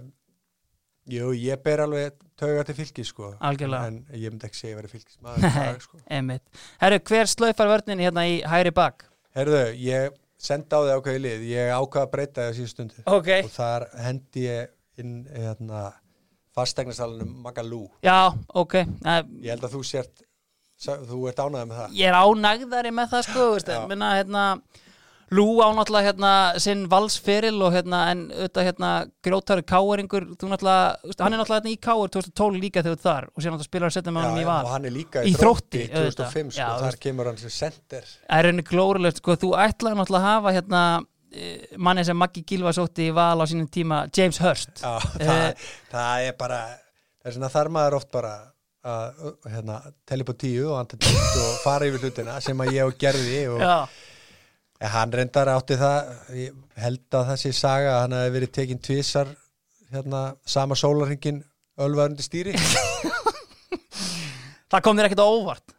jú, ég ber alveg tauga til fylgis sko, Algjörlega. en ég myndi ekki segja að vera dag sko. Herru, hver slöifar vörninni hérna í hægri bak? Herðu, ég sendi á þig ákveði lið, ég ákvaða að breyta það síðan stundu Ok. og þar hendi ég inn hérna, fastegnasalunum Magalú. Já, ok. Uh, Ég held að þú sért, þú ert ánægð með það. ég er ánægðari með það sko, minna, hérna Lú á náttúrulega hérna sinn valsferil og hérna en auðvitað hérna grótaru káeringur, þú náttúrulega hann er náttúrulega hérna í káur 2012 líka þegar þú þar og sér náttúrulega spilar að setja með honum í Já, val og hann er líka Í Þrótti, þrótti 2005 auðvitað. sko, Já, þar veist. kemur hann sem center Það er rauninni glórulegt, sko, þú ætlaði náttúrulega að hafa hérna eh, manni sem Maggi Gilva sótti í val á sínum tíma, James Hurst Já, Eh. það, það er bara það er svona þar maður oft bara að hérna, telli på tíu og hann og fara yfir hlutina sem að ég og gerði og Já, ja, hann reyndar átti það ég held að það sé saga að hann hefði verið tekinn tvisar hérna, sama sólarhingin ölvarundi stýri það kom þér ekkert á óvart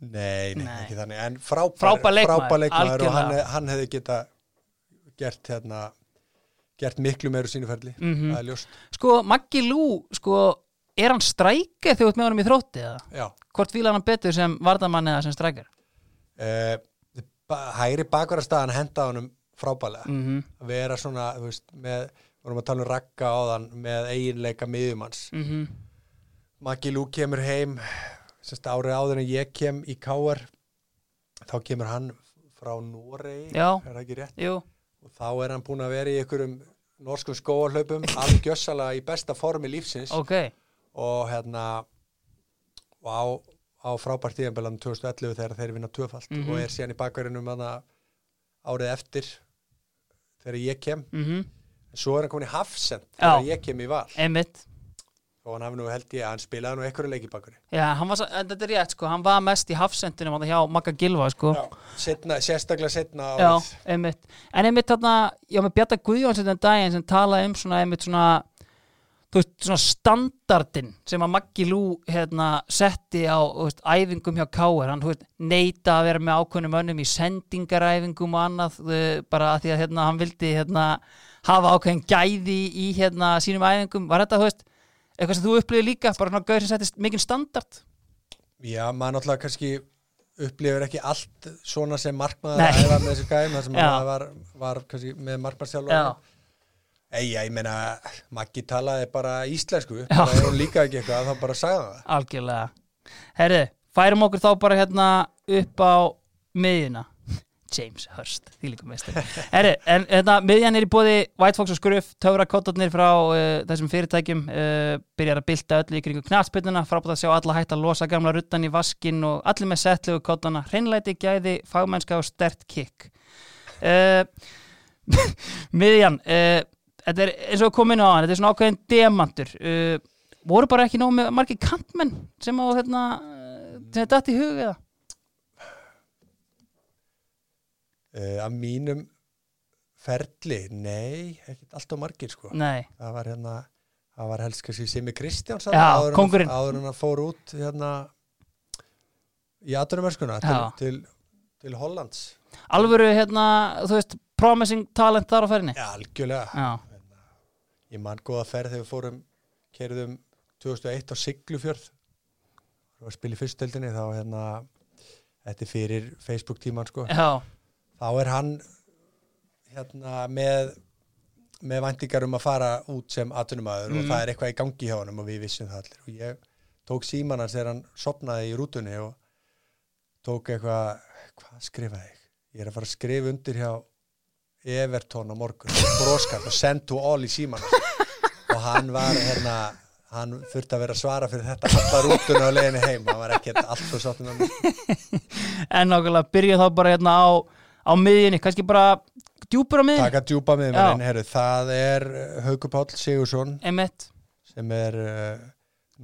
nei, nei, Nei. ekki þannig en frábær, Frábær leikmaður, og hann, hann hefði geta gert hérna gert miklu meiru sínuferli Mhm. það er ljóst Sko, Maggi Lú, sko er hann strækið þegar þú ert með honum í þrótti eða? já Hvort fílar hann betur sem vardamann eða sem strækjar? Eh, ba- hægri bakvarastæðan henda honum frábælega mm að vera svona, þú veist, með vorum að tala um rakka á þann með eiginleika miðjumanns. -hmm. Maggi Lú kemur heim sérst árið áður en ég kem í Káar þá kemur hann frá Noregi, Já. er það ekki rétt? Jú, og þá er hann búin að vera í einhverjum norskum skóarhlaupum, alveg gjössalega í besta formi lífsins. Ok. Og hérna og á, á frábært tíðanbelðan 2011 þegar þeir vinna tvöfalt Mhm. og er síðan í bakverðinum árið eftir þegar ég kem. Mm svo er hann komin í Hafsend Já. þegar ég kem í val. Einmitt. Og hann hafi nú held ég að hann spilaði nú einhverju leik í bakverði Já, var, en þetta er rétt sko, hann var mest í hafsendunum þarna hjá Magga Gilva sko. Setna, sérstaklega setna Já, einmitt. En einmitt þarna, já með Bjarta Guðjóns þetta daginn sem talaði um svona einmitt svona þú veist, svona standardin sem að Maggi Lú hérna setti á veist, æfingum hjá Káir hann veist, neita að vera með ákveðnum önnum í sendingaræfingum og annað uh, bara að því að hérna, hann vildi hérna, hafa ákveðin gæði í hérna, sínum æfingum, var þetta veist, eitthvað sem þú upplifið líka, bara svona gauður sem settist mikinn standard? Já, maður náttúrulega kannski upplifir ekki allt svona sem markmaður æfa með þessu gæðum þar sem maður var, var kannski með markmaðurstjálfur Já, Ei, ég meina, Maggi talaði bara íslensku, bara ef hún líka ekki eitthvað, þá bara sagði hann það. algjörlega. Herri, færum okkur þá bara hérna upp á miðjuna. James Hurst, því líka meistar Herri, en hérna, miðjan er í bóði White Fox og Skruf, töfrakottarnir frá uh, þessum fyrirtækjum uh, byrjar að bylta öllu í kringu knatspilluna frábært að sjá alla hægt að losa gamla ruttan í vaskin og allir með settlegu kottana hreinlæti, gæði, fagmennska og stert kick uh, miðjan þetta er eins og komin á hann þetta er svona ákveðin demantur uh, voru bara ekki nóg með margir kantmenn sem á sem þetta datt í hug eða Uh, að mínum ferli, nei, ekkert alltaf margir, sko. nei, Það var hérna, það var helst kannski Simi Kristjáns Já, áður en- kóngurinn. áður en að fór út hérna í aðdurumörskuna til, til, til Hollands. alvöru hérna þú veist, promising talent þar á ferðinni Já, algjörlega. Ég man góða ferð þegar við fórum, kerðum 2001 á Siglufjörð og að spila í fyrstöldinni þá hérna, þetta er fyrir Facebook tíman sko. já, þá er hann hérna með með væntingar um að fara út sem atvinnumæður Mm. og það er eitthvað í gangi hjá honum og við vissum það allir og ég tók síman hans þegar hann sopnaði í rútunni og tók eitthvað hvað skrifaði ég? Ég er að fara að skrifa undir hjá Everton á morgun. Broskart og send to all í síman og hann var hérna hann þurfti að vera að svara fyrir þetta alla rútuna á leiðinni heim, hann var ekkert allt og sáttum en nákvæmlega byrja þá bara hérna á, á miðjunni, kannski bara djúpur á miðjunni, taka djúpa Já. mér herru, það er Haukur Páll Sigursson emitt sem er uh,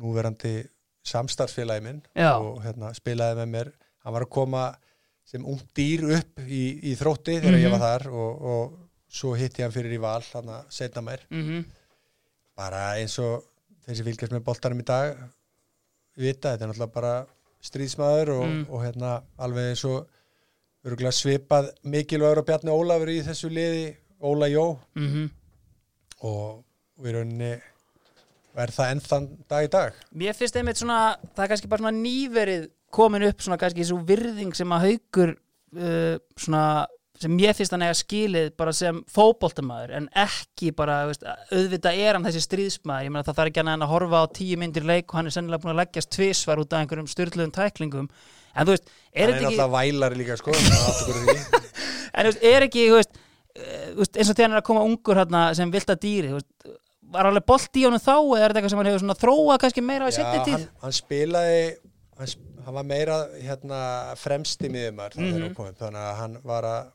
núverandi samstarfsfélagi minn Já. og hérna, spilaði með mér. Hann var að koma sem ung dýr upp í, í þrótti þegar ég Mhm. var þar og, og svo hitti ég hann fyrir í val hann að setna mér mm bara eins og þessi fylgjast með boltanum í dag vita, þetta er náttúrulega bara stríðsmaður og, Mm. og hérna alveg eins og örgulega svipað mikilvægur og Bjarni Ólafur í þessu liði Óla Jó -hmm. og við rauninni er það enn þann dag í dag Mér finnst einmitt svona, það er kannski bara svona nýverið komin upp svona kannski svo virðing sem að haukur uh, svona, sem mér finnst hann eiga skilið bara sem fótboltamaður en ekki bara, veist, auðvitað er hann þessi stríðsmaður, ég meina það þarf ekki en að horfa á tíu myndir leik og hann er sennilega búin að leggjast tvisvar út af einhverjum styrluðum tæklingum. En þú veist, er hann er þetta ekki alltaf vælari líka sko en þú veist, er ekki, þú veist, eins og þegar hann er að koma ungur sem vilda dýri, þú veist var alveg bolt í honum þá eða er þetta eitthvað sem hann hefur þróað kannski meira á í setni tíð? hann, hann spilaði hann, sp- hann var meira hérna, fremst í miðumar mm. -hmm. komið, þannig að hann var að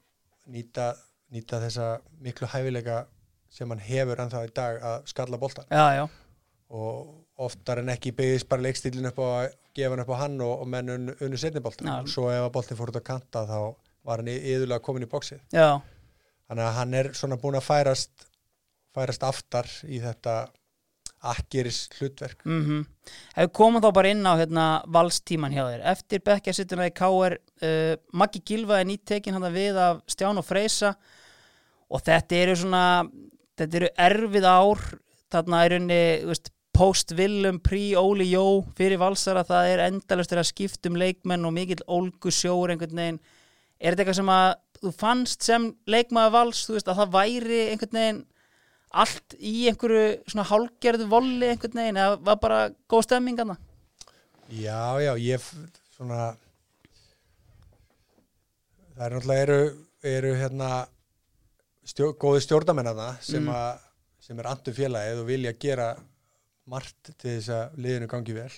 nýta, nýta þessa miklu hæfileika sem hann hefur ennþá í dag að skalla já, og oftar en ekki byggðist bara leikstílinn upp á að gefa hann upp á hann og, og menn unnu, unnu setni boltan Já. og svo ef að boltin fór út að kanta þá var hann yðurlega komin í bóksið þannig að hann er svona búin að færast færast aftar í þetta akkeris hlutverk. Mm Hefur komað þá bara inn á hérna, valstíman hjá þér. Eftir bekkjasittuna í KR uh, Maggi Gilva er nýttekin hann við af Stján og Freysa. Og þetta eru svona þetta eru erfið ár. Þarna er unni post-Willum, pre-Óli Jó fyrir valsara, það er endalust að skiptum leikmenn og mikill ólgu sjóur einhvern veginn. Er þetta eitthvað sem að þú fannst sem leikmaður vals, þú veist, að það væri einhvern veginn allt í einhverju svona hálgerðu volli einhvern veginn, eða var bara góð stemming hana? Já, já, ég svona það er náttúrulega eru, eru hérna stjó, góði stjórnamennana sem, Mm. að sem er andur félagið og vilja gera margt til þess að liðinu gangi vel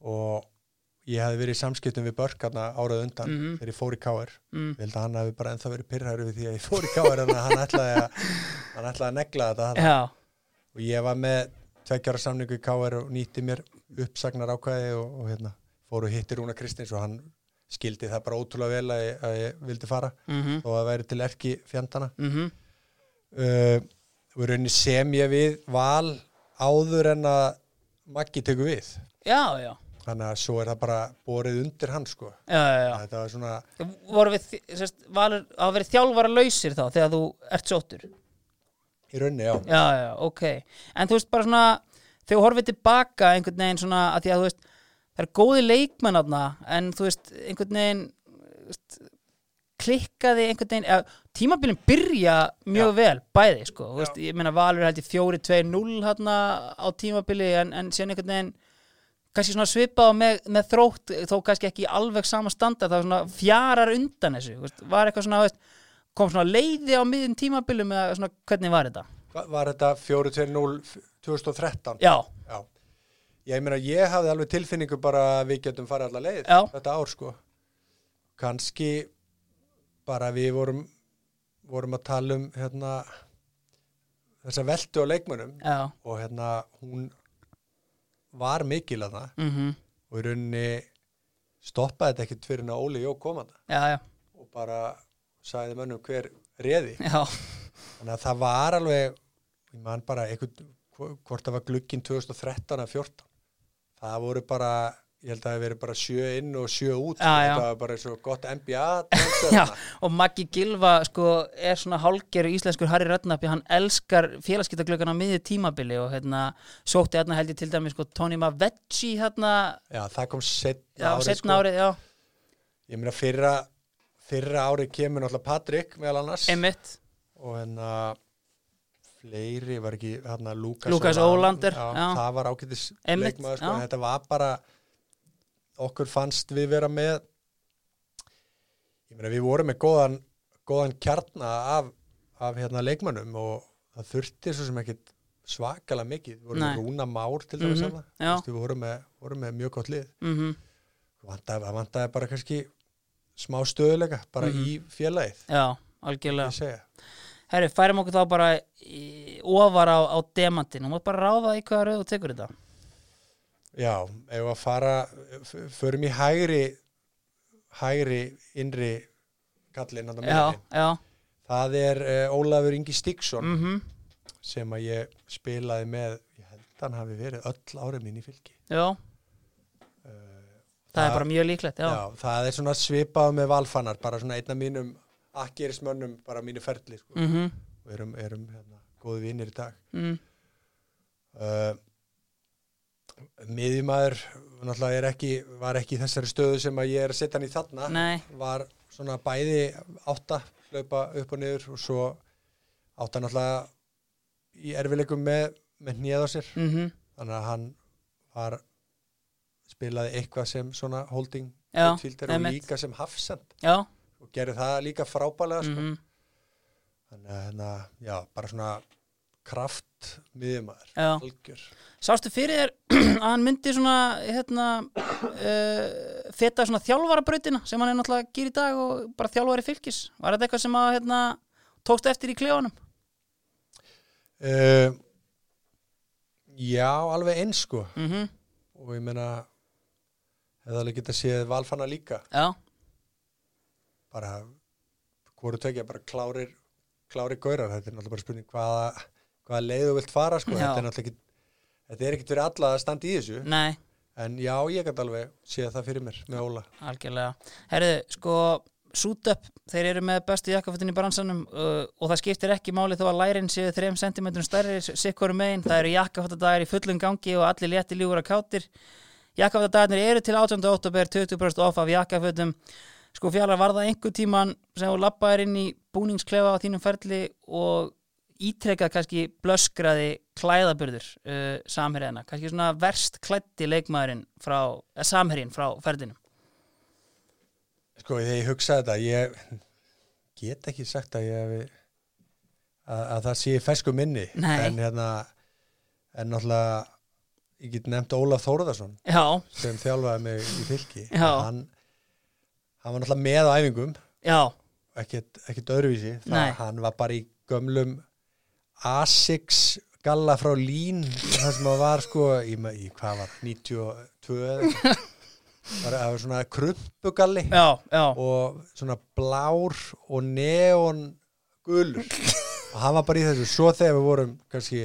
og ég hefði verið í samskiptum við Börk hérna árað undan Mhm. þegar ég fór í Káir Mm. ég held að hann hefði bara ennþá verið pyrrhæru við því að ég fór í Káir en hann ætlaði að hann ætlaði að negla þetta. Já, og ég var með tveggjara samningu í KR og nýtti mér uppsagnar ákvæði og, og hérna, fór og hitti Rúna Kristins og hann skildi það bara ótrúlega vel að ég, að ég vildi fara. Mhm, og að væri til erki fjandana. Mhm, uh, og í rauninni sem ég við val áður en að Maggi tekur við. Já, já, þannig að svo er það bara borið undir hann sko. Já, já, já. þetta var svona voru við, sérst, valur, að verið þjálfara lausir þá þegar þú ert sóttur? Í rauninni, já, já, já, ok. En þú veist bara svona, þegar þú horfið tilbaka einhvern veginn svona, að því að þú veist það er góði leikmenn aðna en þú veist, einhvern veginn veist, klikkaði einhvern veginn eða, tímabilin byrja mjög vel bæði, sko, veist, ég meina Valur held ég 4-2-0 hérna á tímabili en, en síðan einhvern veginn kannski svona svipað með, með þrótt þó kannski ekki alveg sama standard það var svona fjarar undan þessu veist, var eitthvað svona, veist, kom svona leiði á miðjum tímabilum eða svona, hvernig var þetta? Var þetta 4-2-0 2013 Já, Já, ég meina ég hafði alveg tilfinningu bara að við getum farið allar leið Já. þetta ár sko. Kannski bara við vorum vorum að tala um hérna þessa veldu á leikmönnum já, og hérna hún var mikil að það mhm, og í rauninni stoppaði þetta ekkert fyrir en að Óli Jó komanda já, já, og bara sagði mönnum hver reði já, þannig að það var alveg ég man bara einhvern hvort það var glugginn 2013 að 14 það voru bara ég held að það hefði verið bara sjö inn og sjö út. Já, já. það var bara svo gott NBA já, og Maggi Gilva sko er svona hálgeru íslenskur Harry Redknapp, hann elskar félagskiptaglöggan á miðju tímabili og hérna sótti hérna held ég til dæmis sko Tony Mavetti hérna, já, það kom setna árið setna árið, já, ég meina fyrra fyrra árið kemur náttúrulega Patrik meðal annars. Emmitt og hérna fleiri var ekki hérna Lukas, Ólander, það var Einmitt, leikmaður sko, þetta var bara okkur fannst við vera með ég meina við vorum með góðan góðan kjarna af, af hérna leikmönnum og það þurfti svo sem ekkit svakalega mikið. Við vorum Nei. með Rúna Már til dæmis Mhm, mm já. við vorum með, vorum með mjög gott lið. Mhm, vantaði, það vantaði bara kannski smá stöðuleika bara Mhm. í félagið já, algjörlega. Herri, færum okkur þá bara í, ofar á, á demantin og mátt bara ráða í hvaða rauð þú tekur þetta Já, ef að fara förum í hægri hægri innri kallinn hann Já, já, það er uh, Ólafur Ingi Stíksson mhm, sem að ég spilaði með ég held að hann hafi verið öll árið mín í fylki já. Það er bara mjög líklegt, já, já. það er svona svipað með valfannar bara svona einn af mínum akkerismönnum bara mínu ferli sko. mhm, og erum, erum hérna, góði vinnir í dag. Mm, uh, miðjumæður náttúrulega er ekki, var ekki þessari stöðu sem að ég er að setja hann í þarna nei, var svona bæði átta hlaupa upp og niður og svo átta náttúrulega í erfileikum með, með hnið á sér. Mhm, þannig að hann var spilaði eitthvað sem svona holding Já, og líka sem hafsend. Já, og gerði það líka frábælega sko. mhm, þannig að hérna, já, bara svona kraft miðjumæður, algjör. Sástu fyrir þér að hann myndi svona, hérna, uh, feta svona þjálfarabrautina sem hann er náttúrulega að gera í dag og bara þjálfari fylgis. Var þetta eitthvað sem að, hérna, tókst eftir í klefanum? uh, já, alveg eins sko. Mm og ég meina hefði alveg getað séð valfanna líka. Já, bara hvoru tvekja, bara klárir klárir gaurar, þetta er náttúrulega bara spurning hvaða, hvaða leið þú vilt fara sko. Þetta er náttúrulega ekki þetta er ekkert fyrir alla að standa í þessu nei, en já, ég gæti alveg séð það fyrir mér með Óla algjörlega. Herðu, sko, Sútöp, þeir eru með bestu jakkafötin í bransanum uh, og það skiptir ekki máli þó að lærin séu 3 cm stærri sikkoru megin. Það eru jakkafötadagar í fullum gangi og allir létti ljúgur að kátir. Jakkafötadagarnir eru til 18. oktober 20% off af jakkafötum. Sko fjallar var það einhver tíman sem þú lappaðir inn í búningsklefa á þínum ferli og ítrekkað kannski blöskraði klæðaburður uh, samherjana, kannski svona verst klætti leikmaðurinn frá, eh, samherjinn frá ferlinum. Sko, þegar ég hugsa þetta, ég get ekki sagt að ég hefi að, að það sé fersku minni Nei. en hérna en náttúrulega ég get nefnt Ólaf Þórðarsson Já, sem þjálfaði mig í fylki Já. hann, hann var náttúrulega með á æfingum já, ekkert, ekkert öðruvísi Nei. það, hann var bara í gömlum Asics galla frá Lín það sem það var sko í, í hvað var, 92 eða það var svona krumpugalli og svona blár og neon gulur. Og hann var bara í þessu. Svo þegar við vorum kannski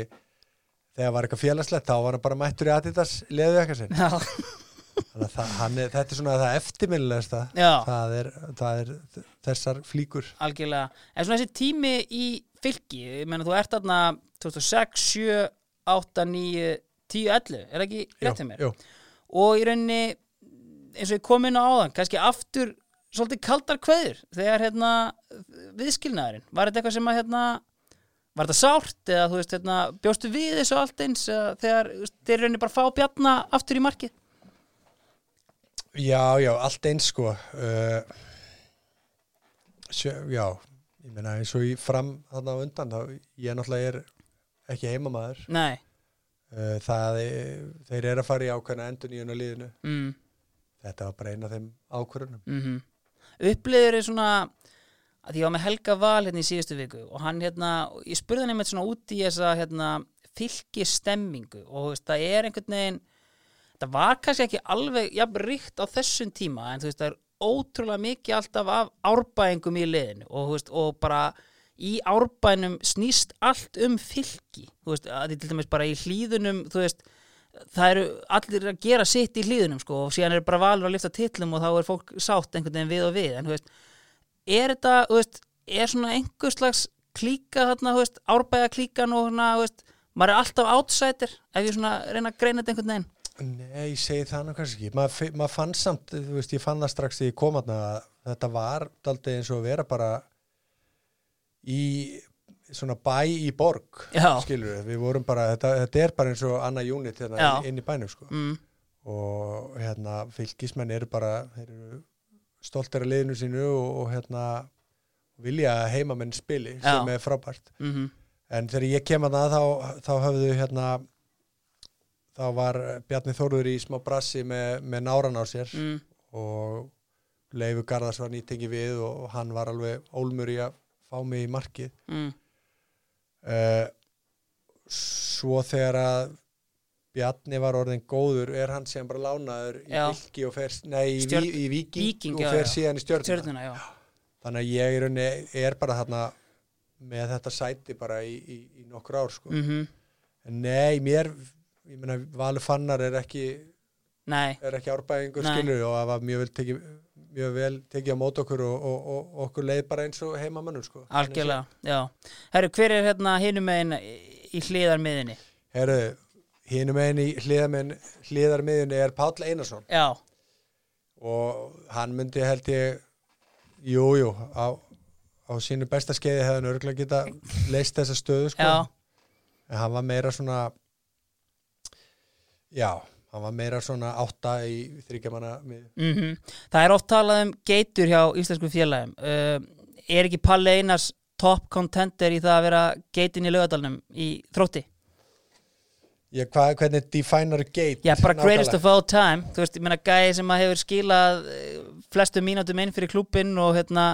þegar var eitthvað félagslegt þá var hann bara mættur í Adidas leðu eitthvað sinn. Þannig að er, þetta er svona það eftirminnilegasta. Já, það er, það er þessar flíkur. Algjörlega. En svona þessi tími í fylki, ég meina þú ert þarna 2006, 7, 8, 9, 10, 11, er ekki rétt hjá mér? jú. og í rauninni eins og ég kom inn á áðan, kannski aftur svolítið kaldar kveður þegar hérna viðskilnaðurinn, var þetta eitthvað sem að hérna, var þetta sárt eða þú veist hérna, bjóstu við þessu allt eins þegar þeir rauninni bara fá bjarna aftur í markið já, já, allt eins sko uh, sjö, já ég meina eins og í fram þarna undan þá ég náttúrulega er ekki heimamaður. Nei, uh, það þeir eru að fara í ákveðna endun í unna liðinu. Mm, þetta var bara eina af þeim ákvörunum mm uppliður er svona að ég var með Helga Val hérna í síðustu viku og hann hérna, ég spurði hann einmitt svona út í þessa hérna fylgistemmingu og þú veist, það er einhvern veginn það var kannski ekki alveg jafn ríkt á þessum tíma en þú veist, það er ótrúlega mikið alltaf af árbæðingum í liðinu og, veist, og bara í árbænum snýst allt um fylgi þú veist, að því til dæmis bara í hlýðunum þú veist, það eru allir að gera sitt í hlýðunum sko og síðan er bara valur að lifta titlum og þá er fólk sátt einhvern veginn við og við en þú veist, er þetta, þú veist, er svona einhver slags klíka þarna, þú veist, árbæða klíkan og svona, þú veist, maður er alltaf outsider ef ég svona reyna að greina þetta einhvern veginn Nei, ég segi það nú kannski ekki. Maður maður fann samt, þú veist, ég fann það strax þegar ég kom að þetta var daldið eins og að vera bara í svona bæ í borg Já. skilur við, við vorum bara þetta, þetta er bara eins og annað unit hérna inn, í bænum sko. Mm, og hérna fylgismenn eru bara eru stoltir af liðinu sínu og, og hérna vilja heimamenn spili Já. sem er frábært. Mm en þegar ég kem að það þá, þá höfðu hérna þá var Bjarni Þórður í smá brassi með, með náran á sér mm, og Leifur Garðars var nýtengi við og hann var alveg ólmur í að fá mig í markið. Mm, uh, svo þegar að Bjarni var orðin góður er hann síðan bara lánaður í og fer, nei, í, Stjörn- í Víking, Víking, og fer já. síðan í stjörnuna, já. Þannig að ég í rauninni er bara þarna með þetta sæti bara í, í, í nokkur ár sko. mm en nei, mér ég meina, Valur Fannar er ekki Nei, er ekki árbæðingur skilur og það var mjög vel tekið mjög vel tekið á mót okkur og, og, og, og okkur leið bara eins og heimamannur sko. algjörlega, já Herru, hver er hérna hinum megin í hliðarmiðinni? Herru, hinum einn í hliðarminn hliðarmiðunni er Páll Einarsson Já, og hann myndi held ég jú, jú á, á sínu besta skeiði hefði hann örgulega geta leist þessa stöðu sko. já, en hann var meira svona já, hann var meira svona átta í þryggjamanna mm Það er oft talað um geitur hjá íslensku félagum. Uh, Er ekki Palli Einars top contender í það að vera geitin í lögadalnum í þrótti? Já, hvað, hvernig definar gate Já, bara greatest of all time. Þú veist, ég meina gæði sem að hefur skilað eh, flestu mínútum inn fyrir klúbin og hérna,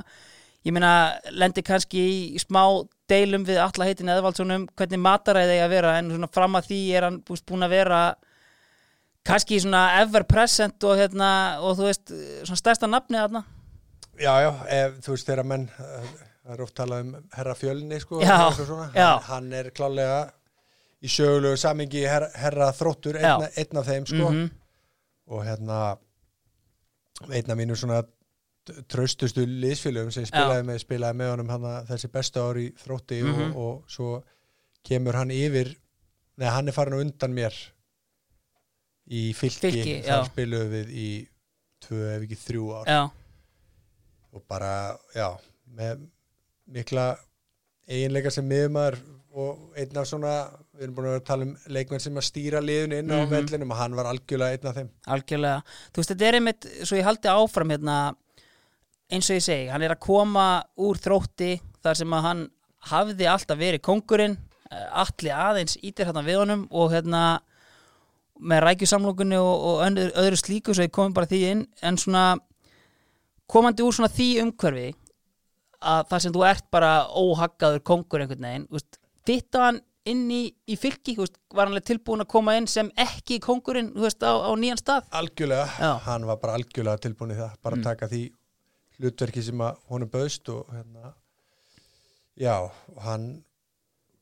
ég meina lendi kannski í smá deilum við alla heitin eðvaldssonum hvernig mataræði eigi að vera? En svona fram að því er hann búin að vera kannski svona ever present og hérna, og þú veist svona stærsta nafnið þarna Já, já, ef, þú veist þegar menn eh, það er oft talað um herra fjölni sko, Já, já. Hann, hann er klálega í sögulegu samingi herra, herra þróttur einn, Já. einn af þeim sko Mhm. og hérna einn af mínu svona traustustu liðsfélögum sem spilaði með, spilaði með honum hana, þessi bestu ár í þrótti Mhm. og, og svo kemur hann yfir neða hann er farin undan mér í fylki, Fylki, þar spiluðum við í tvö ef ekki þrjú ár. Já, og bara, já með mikla eiginleika sem miðumar og einn af svona, við erum búin að tala um leikmenn sem að stýra liðun inn á Mhm. vellinum og hann var algjörlega einn af þeim. Algjörlega, þú veist þetta er einmitt svo ég haldi áfram hérna eins og ég segi, hann er að koma úr þrótti þar sem að hann hafði alltaf verið kongurinn allir aðeins ítir hérna við honum og hérna með rækjusamlokunni og, og önnur, öðru slíku svo ég komum bara því inn en svona komandi úr svona því umhverfi að það sem þú ert bara óhaggaður kongur einhvern veginn, fitta hann inn í, í fylki, veist, var hann tilbúin að koma inn sem ekki kongurinn, veist, á, á nýjan stað algjörlega, Já. hann var bara algjörlega tilbúin í það, bara Mm. taka því hlutverki sem að honum bauðst og hérna já, hann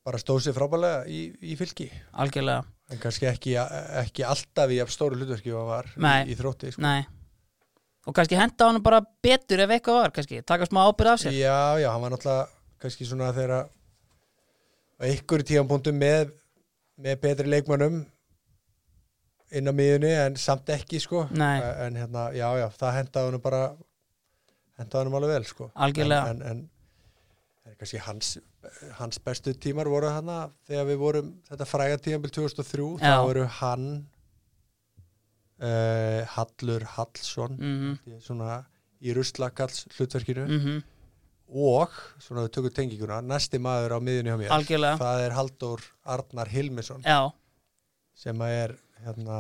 bara stóð sér frábælega í, í fylki algjörlega, en kannski ekki, ekki alltaf í stóru hlutverki og var Nei. í, í þrótti sko. og kannski henda hann bara betur ef eitthvað var kannski, taka smá ábyrð af sér já, já, hann var náttúrulega kannski svona þegar að einhverju tíðanpuntum með með betri leikmönnum inn á miðunni en samt ekki sko Nei. en hérna, já, já, það hendaði hann bara hendaði hann alveg vel sko Algjörlega. en, en, en, en kannski hans, hans bestu tímar voru hana þegar við vorum þetta fræga tíðanbíl 2003 Já. þá voru hann uh, Hallur Hallsson mm. svona í ruslakalls hlutverkinu mhm, og, svona við tökum tenginguna næsti maður á miðunni hjá mér Algjörlega. það er Halldór Arnar Hilmisson. Já, sem er hérna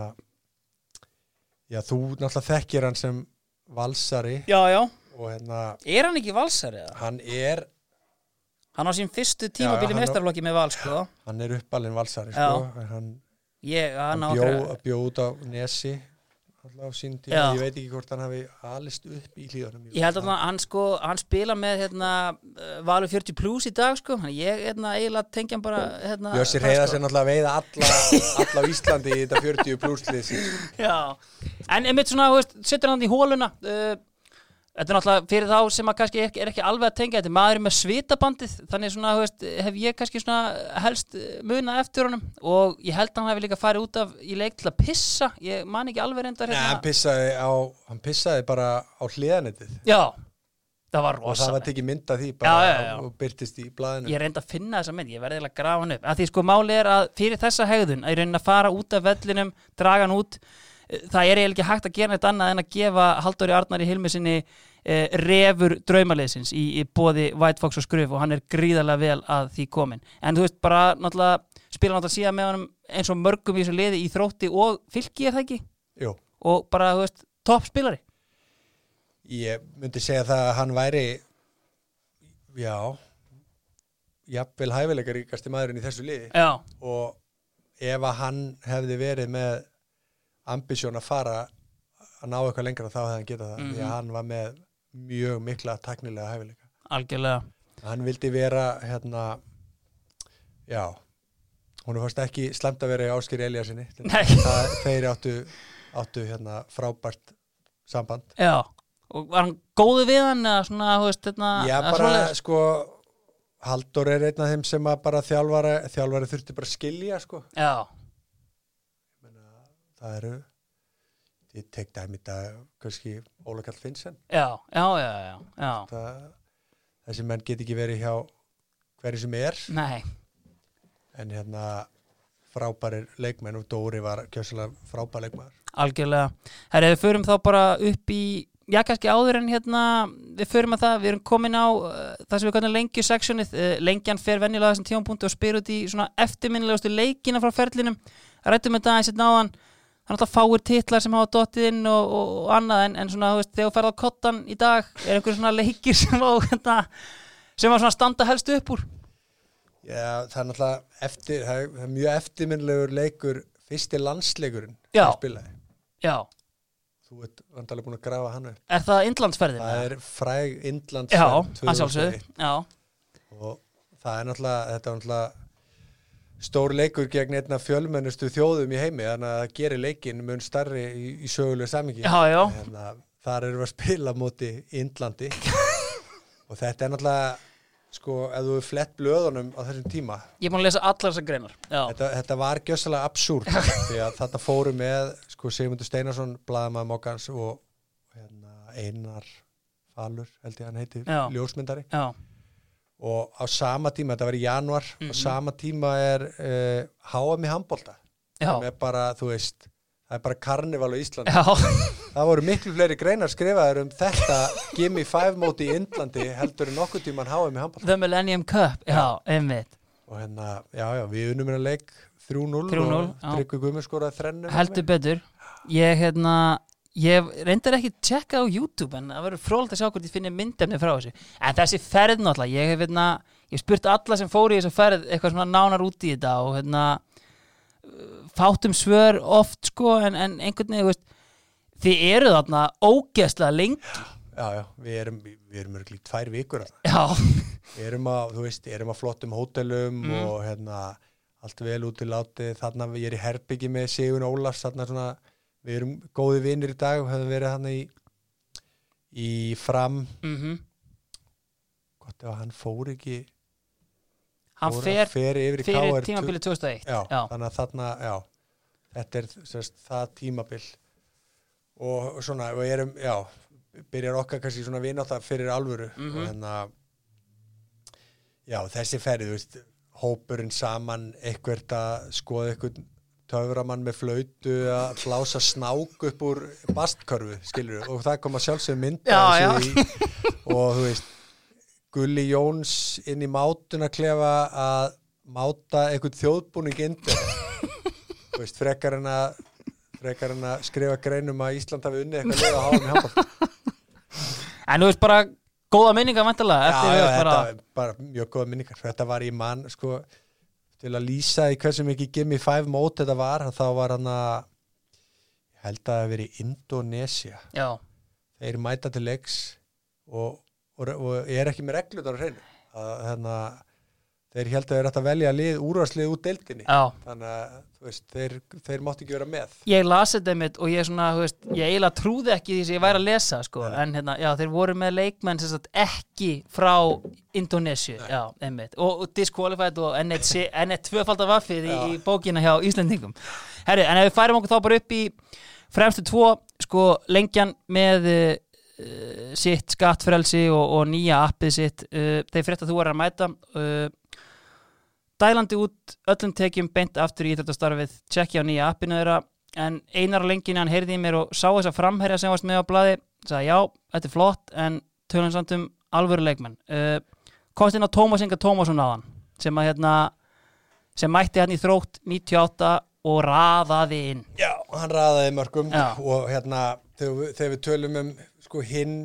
já, þú náttúrulega þekkir hann sem valsari. Já, já. Og hérna, er hann ekki valsari hann er hann á sín fyrstu tímabili mestarflokki með val sko. hann er uppalinn valsari sko, hann, ég, hann hann á bjó, út á Nesi alltaf á sín tíma, Já. ég veit ekki hvort hann hafi alist upp í hlíðanum ég held að hann, sko, hann spila með hérna, Valur 40 plus í dag sko, ég hérna, eiginlega tengja hann bara hérna, Bjössi það, reyða sér náttúrulega að veiða alla, alla Íslandi í þetta 40 pluslið Já, en einmitt svona, setur hann í hóluna uh, Þetta er náttúrulega fyrir þá sem að kannski er, er ekki alveg að tengja Þetta er maður með svitabandið. Þannig svona, veist, hef ég kannski svona helst muna eftir honum. Og ég held að hann hefði líka farið út af í leik til að pissa. Ég man ekki alveg reyndar Nei, hann hérna pissaði, á, hann pissaði bara á hliðanettið Já, það var og það var rosa tekið mynd af því bara Já, já, já. og byrtist í blaðinu. Ég reyndi að finna þessa mynd, ég verði eiginlega að grafa hann upp. Að Því sko máli er að fyrir þessa hegðun að ég reyndi að fara út af vellinum, draga hann út Það er eiginlega ekki hægt að gera neitt annað en að gefa Halldóri Arnari Hilmi sinni eh, refur draumaliðsins í, í bóði White Fox og Skruf og hann er gríðarlega vel að því komin en þú veist bara náttúrulega spila náttúrulega síðan með honum eins og mörgum í þessu liði í þrótti og fylki er það ekki? Jú, og bara þú veist topp spilari. Ég myndi segja það að hann væri já jafnvel hæfileika ríkasti maðurinn í þessu liði. Já, og ef að hann hefði verið með ambisjón að fara að ná eitthvað lengra þá hefði hann getað það því Mhm. að hann var með mjög mikla taknilega hæfileika. Algjörlega. Hann vildi vera hérna já hún fannst ekki slemt að vera í áskýri Eliassinni Nei. það, þeir áttu, áttu hérna frábært samband. Já, og var hann góðu við hann eða svona, þú veist, hérna já bara sko Halldór er einn af þeim sem að bara þjálfari, þjálfari þurfti bara skilja sko. Já, það eru ég tek dæmi þetta kannski Óla Kall Finnsen já, já, já, já, já. það, þessi menn get ekki verið hjá hverju sem er. Nei, en hérna frábærir leikmenn og Dóri var kjössalega frábær leikmaður. Algjörlega. Herri, við förum þá bara upp í Já, kannski áður en hérna við förum að það, við erum komin á uh, það sem við kallum lengju sectionið uh, lengjan fer venjulega þessum tímapunktu og spyr út í svona eftirminnilegustu leikina frá ferlinum. Rættum við það eins og náðan það er alltaf fáir titlar sem hafa dottið inn og, og, og annað en, en svona, þú veist, þegar þú ferð á kottan í dag er einhver svona leikir sem á hérna, sem á svona standa helst upp úr Já, það er náttúrulega eftir, það er, það er mjög eftirminnlegur leikur fyrsti landsleikurinn Já. Já, Þú ert vandalega búin að grafa hann upp. er það indlandsferðin? Það er fræg Já, Indlandsferð að sjálfsögðu, já, og það er náttúrulega, þetta er náttúrulega stór leikur gegn einna fjölmennustu þjóðum í heimi þannig að það gerir leikin mun starri í, í sögulegu samingi. já, Hérna, þar erum við að spila á móti Indlandi. Og þetta er náttúrulega sko, ef þú er flett blöðunum á þessum tíma. Ég að lesa allar þessar greinar Þetta, þetta var gjössalega absúrt því að þetta fóru með sko, Sigmundur Steinarsson, blaðamaður Mokkans og hérna, Einar Valur held ég hann heiti ljósmyndari. Já, og á sama tíma, þetta var í januar Mhm. á sama tíma er uh, HM í handbolta. Já, sem er bara, þú veist það er bara karnival á Íslandi. Það voru miklu fleiri greinar skrifaður um þetta Gimme 5 móti í Indlandi heldur en nokkuð tíman HM í handbolta. The Millennium Cup, já, einmitt. Og hérna, já, já, við unum hérna leik 3-0 3-0, og. Tryggvi Guðmur skoraði þrennu heldur betur. Ég hérna ég reyndar ekki að tjekka á YouTube en það verður frólægt að sjá hvort ég finni myndefni frá þessu en þessi ferð náttúrulega ég hef hérna, ég hef spurt alla sem fóru í þessu ferð eitthvað svona nánar út í þetta og hérna uh, fátum svör oft sko en, en einhvern veginn, þú veist þið eru þarna ógeðslega lengi já, já, við erum, við erum örglík tvær vikur þarna. já, við erum að, þú veist, erum að flottum hótelum Mm. og hérna allt vel út í láti, þarna ég er í herbyggi með Sigun Ólafs, þarna svona við erum góði vinnir í dag og hefðum verið hann í í fram, mm gott ef hann fór ekki hann fór, fer fer yfir í fyrir KR tímabilið 2001 já, já, þannig að þarna, já. Þetta er sérst, það tímabil. Og svona, og erum, já byrjar okkar kannski svona vináta fyrir alvöru. Mhm. og hérna já, þessi ferð, þú veist hópurinn saman, eitthvert að skoða eitthvað töframann með flautu að blása snák upp úr bastkörfu, skilur og það kom að sjálfsögum mynda Já, þessu í, og þú veist Gulli Jóns inn í mátuna klefa að máta eitthvað þjóðbúning indir þú veist, frekar en að frekar en að skrifa greinum að Ísland hafi unnið eitthvað leið að hafa með handball en þú veist bara góða minninga vantilega já, já, þetta var bara mjög góða minningar. Þetta var í mann, sko til að lýsa í hversu mikið Gimme 5 mót þetta var, þá var hann að ég held að það hafi verið í Indonesia. Já, þeir mæta til leiks og, og, og er ekki með reglutar á hreinu. Að hérna þeir held að þeir ætti að velja lið, úrvarslið út deildinni. Já. Þannig að veist, þeir, þeir mátti ekki vera með. Ég las þetta mitt og ég svona, veist, ég eiginlega trúði ekki því sem ég væri að lesa, sko, en hérna, já, þeir voru með leikmenn sagt ekki frá einmitt. Og, disqualified og ennett tvöfaldar vaffið í, í bókina hjá Íslendingum. Herri, en ef við færum okkur þá bara upp í fremstu tvo, sko, lengjan með uh, sitt skattfrelsi og, og nýja appið sitt, uh, þeir frétt að þú er að mæta. Uh, dælandi út öllum tekjum beint aftur í íþjóttastarfið tjekkja á nýja appinu þeirra. En einar á lenginu hann heyrði í mér og sá þessa framherja sem varst með á blaði sagði já, þetta er flott en tölum samt um alvöru leikmenn. Uh, komst inn á Tómas Inga Tómasson aðan sem að hérna sem mætti hann í þrótt 98 og raðaði inn. Já, hann raðaði mörgum Já. og hérna þegar þegar við tölum um sko hinn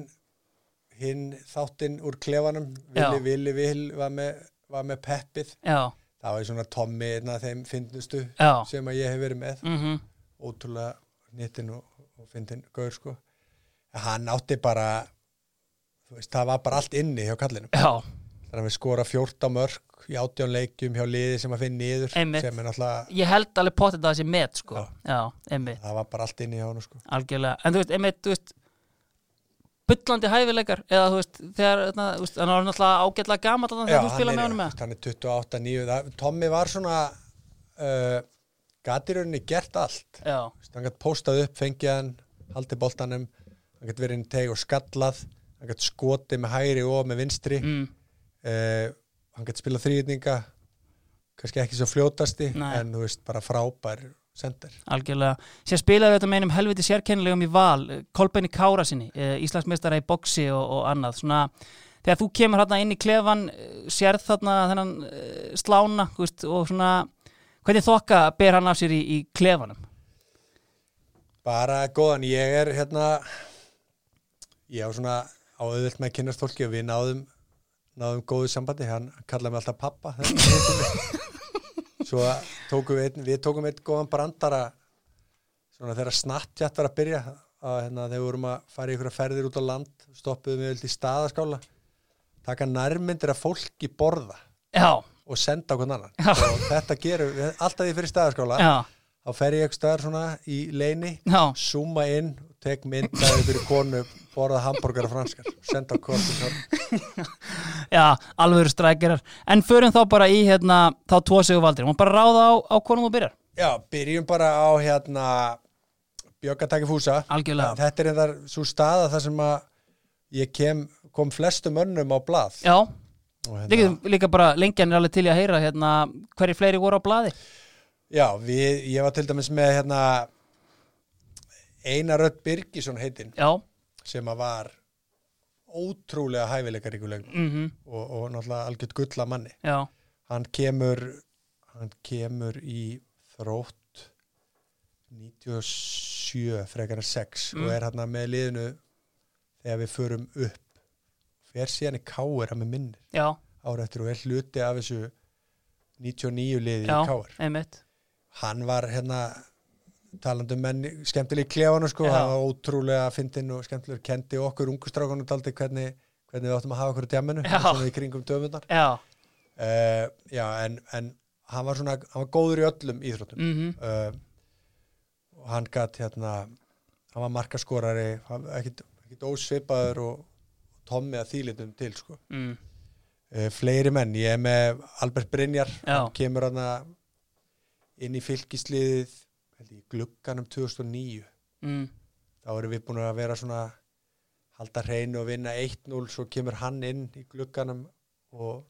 hinn þáttinn úr klefanum. Vili Vili Vil var með, var með peppið. Já, það var svona Tommy einn af þeim finnustu já, sem að ég hef verið með. Mhm. Ótrúlega nýttin og, og fyndin gaur sko. Hann átti bara veist, það var bara allt inni hjá kallinum. Þannig að við skora 14 mörg í 18 leikjum hjá liði sem að finna niður Einmitt. sem er náttúrulega ég held alveg potið það sé met sko, Já. já, það var bara allt inni hjá hann sko. Algjörlega, en þú veist, einmitt, þú veist bullandi hæfileikar eða þú veist, þegar, þú veist, hann var náttúrulega ágætlega gamall þannig að þú spila með honum með hann er 28, 9 það, Tommy var svona uh, gatirunni gert allt. Já, hann gætt postað upp, fengið hann haldið boltanum, hann gætt verið inn í teg og skallað, hann gætt skotið með hægri og með vinstri. Mm, uh, hann gætt spilað þrýðninga kannski ekki svo fljótasti Nei. en þú veist, bara frábær sender algjörlega. Sér spilaði þetta með einum helviti sérkennilegum í val Kolbeini Kára sinni, Íslandsmeistara í boksi og, og annað, svona þegar þú kemur hérna inn í klefan eh, sérð þarna þennan eh, slána veist, og svona, hvernig þokka ber hann af sér í, í klefanum? Bara góðan, ég er hérna ég á svona á auðvilt með að kynast fólki og við náðum náðum góðu sambandi, hann kallaði mig alltaf pappa svo tókum við við tókum einn góðan brandara svona þegar Snapchat var að byrja að hérna, þegar við vorum að fara í ykkur ferðir út á land stoppuðum við öll í staðaskála taka nærmyndir af fólki borða já, og senda okkur annan. Já. og þetta gerum við alltaf því fyrir staðaskála já, þá fer ég ekki staðar svona í leini zooma inn tek myndaði fyrir konu borða hambúrgar og franskar senda á kortin Já, alvöru strækjarar En förum þá bara í hérna þá tvo sigur valdir. Má bara ráða á, á konum þú byrjar? Já, byrjum bara á hérna Bjöggataki fúsa Algjörlega. Þetta er einhver svo staða þar sem að ég kem, kom flestum önnum á blað. Já, og hérna, líka, líka bara lengjan er alveg til að heyra hérna, hverju fleiri voru á blaði? Já, við, ég var til dæmis með hérna Einar Rödd Birgisson heitinn sem að var ótrúlega hæfileikaríkuleg mhm, og, og náttúrulega algjört gulla manni. Já, hann kemur hann kemur í þrótt 97 frekar en 6 Mm. og er hann með liðinu þegar við förum upp. Fer síðan í káir hann með minnir ára eftir og er hluti af þessu 99 liði í einmitt. Hann var hérna talandi um menn skemmtileg í klefanu sko, Já. hann var ótrúlega fyndinn og skemmtilegur kendi okkur ungustrákunum daldi hvernig, hvernig við áttum að hafa okkur á djaminu Já. svona í kringum döfundar Já, uh, já en, en hann var svona hann var góður í öllum íþróttum mhm, uh, og hann gatt hérna hann var markaskorari hann var ekkit, ekkit ósvipaður og Tommi að þýlitum til sko mm, uh, fleiri menn, ég er með Albert Brynjar, Já. hann kemur hann inn í fylgisliðið held ég, í glugganum 2009 mm, þá erum við búin að vera svona halda hreinu og vinna 1-0 svo kemur hann inn í glugganum og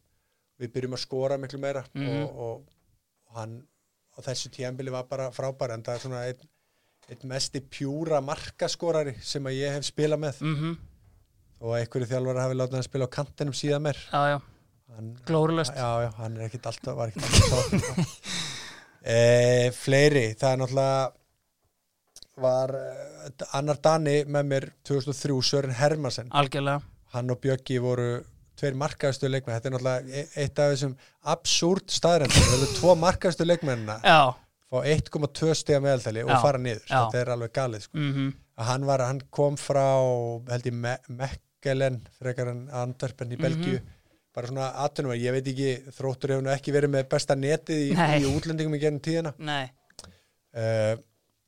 við byrjum að skora miklu meira Mhm. og, og, og hann á þessu tíðanbili var bara frábær en það er svona einn einn mesti pjúra markaskorari sem að ég hef spilað með. Mhm, og einhverju þjálfari hafi látið hann spila á kantinum síðan mér já, já, já, hann er ekkit alltaf var ekkit alltaf e, fleiri, það er náttúrulega var uh, annar Dani með mér 2003 Sören Hermansen, Algjörlega, hann og Bjöggi voru tveir markaðustu leikmenn, þetta er náttúrulega e- eitt af þessum absúrt staðrendur, það eru tvo markaðustu leikmennina já, fá 1,2 stiga meðaltali og fara niður, Já. þetta er alveg galið sko. mhm, að hann var, hann kom frá held ég Me Mekkelen frekar en Antwerpen í Mhm. Belgíu bara svona atvinnum, ég veit ekki þróttur hefur ekki verið með besta netið í, í útlendingum í gennum tíðina. Uh,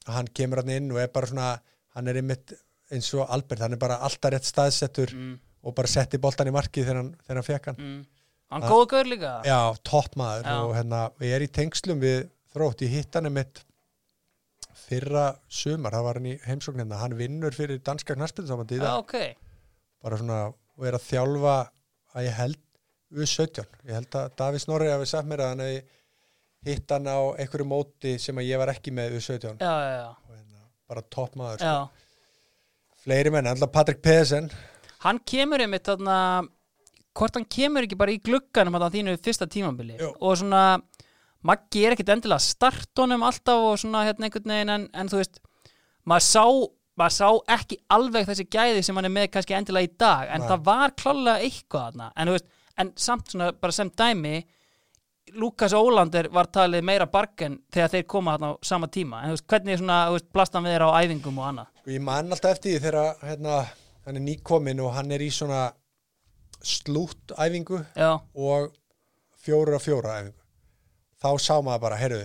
hann kemur hann inn og er bara svona hann er einmitt eins og Albert hann er bara alltaf rétt staðsettur mm, og bara setti boltan í markið þegar hann, þegar hann fekk hann. Mm. Hann góðu gaur líka. Já, toppmaður Já. og hérna, ég er í tengslum við þrótt, ég hitt hann einmitt fyrra sumar, það var hann í heimsókn hérna, hann vinnur fyrir danska knarsbyttinsambandi í Já, dag ok, bara svona og er að þjálfa að ég held U17, ég held að Davís Norri hafi sagt mér að hann hefði hitt hann á einhverju móti sem að ég var ekki með U17 já, já, já, hérna, bara toppmaður já. sko. fleiri menn, alltaf Patrik Pedersen. Hann kemur einmitt þarna hvort hann kemur ekki bara í glugganum á þínu fyrsta tímambili og svona Maggi er ekkit endilega honum alltaf og svona hérna einhvern veginn en, en þú veist maður sá, maður sá ekki alveg þessi gæði sem hann er með kannski endilega í dag en Nei. það var klálega eitthvað þarna. En þú veist, en samt svona bara sem dæmi Lukas Ólander var talið meira bargen þegar þeir koma þarna á sama tíma. En þú veist, hvernig svona, þú veist, blastan við þeir á æfingum og annað? Og ég man alltaf eftir því þegar hérna, hann er nýkominn og hann er í svona slúttæfingu Já, og fjóra fjóra æfingu. Þá sá maður bara, heyrðu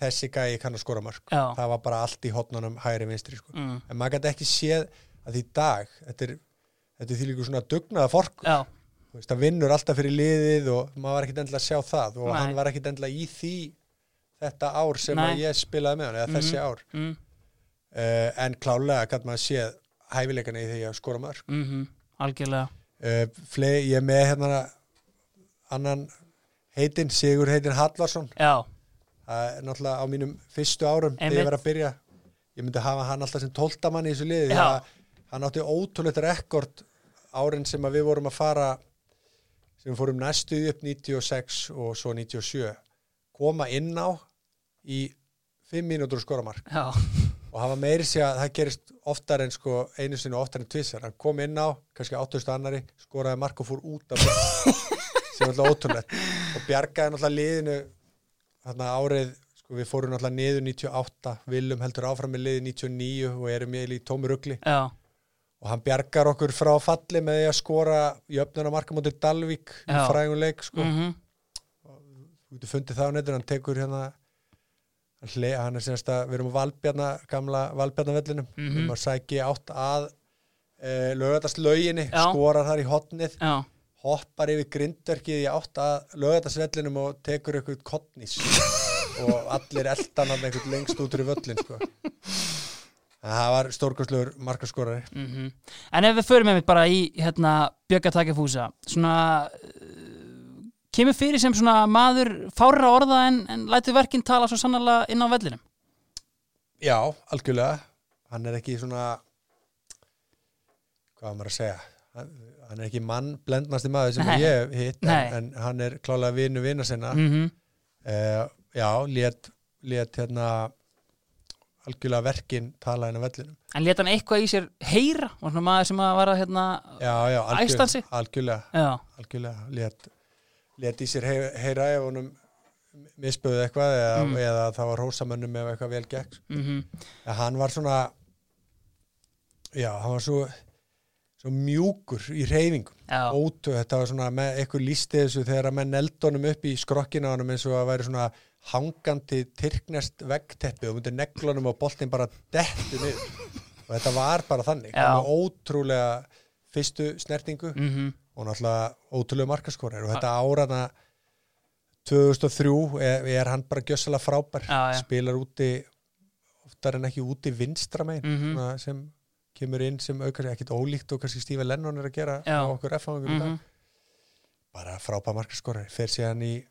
þessi gæi kann að skora mörg Já. það var bara allt í hotnunum hægri vinstri sko. mm, en maður gæti ekki séð að í dag þetta er, þetta er því líka svona dugnaða fork. Já, veist, það vinnur alltaf fyrir liðið og maður var ekkit endilega að sjá það og Nei. hann var ekkit endilega í því þetta ár sem Nei. að ég spilaði með hann eða þessi ár. mm, uh, en klálega gæti maður séð hæfileikana í því að skora mörg mm algjörlega. Uh, flei, ég með hérna annan heitin, Sigur heitin Hallarsson Já, það er náttúrulega á mínum fyrstu árum þegar ég var að byrja. Ég myndi hafa hann alltaf sem tóltamann í þessu liði hann átti ótrúlegt rekord árin sem við vorum að fara sem fórum næstu upp 96 og svo 97 koma inn á í 5 mínútur og skora mark. Já, og hafa meiri sé að það gerist oftar en sko einu og oftar en tvissar hann kom inn á, kannski 800 annari skoraði mark og fór út af það sem er alltaf ótrúlegt. Og bjargaði náttúrulega liðinu árið, sko við fórum náttúrulega niður 98, Willum heldur áfram með liði 99 og erum í tómi rugli. Já, og hann bjargar okkur frá falli með því að skora jöfnuna marka mótið Dalvík í Já. frægunleik sko mhm, þú getur fundið það á netur, hann tekur hérna hann, er semst að við erum á Valbjarna, gamla Valbjarnavellinum við Mhm. erum að sækja átt að e, lögatast lauginni, Já. skorar þar í hotnið já, hoppar yfir grindverkið í átt að lögatarsvellinum og tekur eitthvað kottnís og allir eldan hann eitthvað lengst út úr í völlin sko. Það var stórkostlegur markaskorari. Mm En ef við förum einmitt bara í hérna, Bjöggatækjafúsa svona uh, kemur fyrir sem svona maður fárra orða en, en lætur verkinn tala svo sannarlega inn á vellinum? Já, algjörlega. Hann er ekki svona hvað maður að segja? Hann, er ekki mann blendnasti maður sem Nei. ég hitt en, en hann er klálega vinu vina sinna. Mm uh, Já, lét, lét hérna algjörlega verkin tala á vellinum. En leta hann eitthvað í sér heyra? Og svona maður sem að var að hérna Já, já, sig? algjörlega, algjörlega. Já, lét, lét í sér heyra ef honum misböðu eitthvað eða, Mm. eða það var hósamönnum ef eitthvað vel gekk mm ja, hann var svona já, hann var svo svo mjúkur í reyfingum já, ótöð, þetta var svona eitthvað lísti þessu þegar að menn neldunum upp í skrokkina á honum eins og að væri svona hangandi tyrknest veggteppi og myndir neglunum og boltinn bara dettu niður og þetta var bara þannig hann var ótrúlega fyrstu snertingu mm og náttúrulega ótrúlega markaskorar og þetta árana 2003 er, er hann bara gjössalega frábær Já, já. spilar úti oftar en ekki úti vinstra megin Mhm. svona sem kemur inn sem aukar ekkert ólíkt og kannski Stífa Lennon er að gera Já. á okkur F-fangum í dag -hmm. bara frábær markaskorari fer síðan í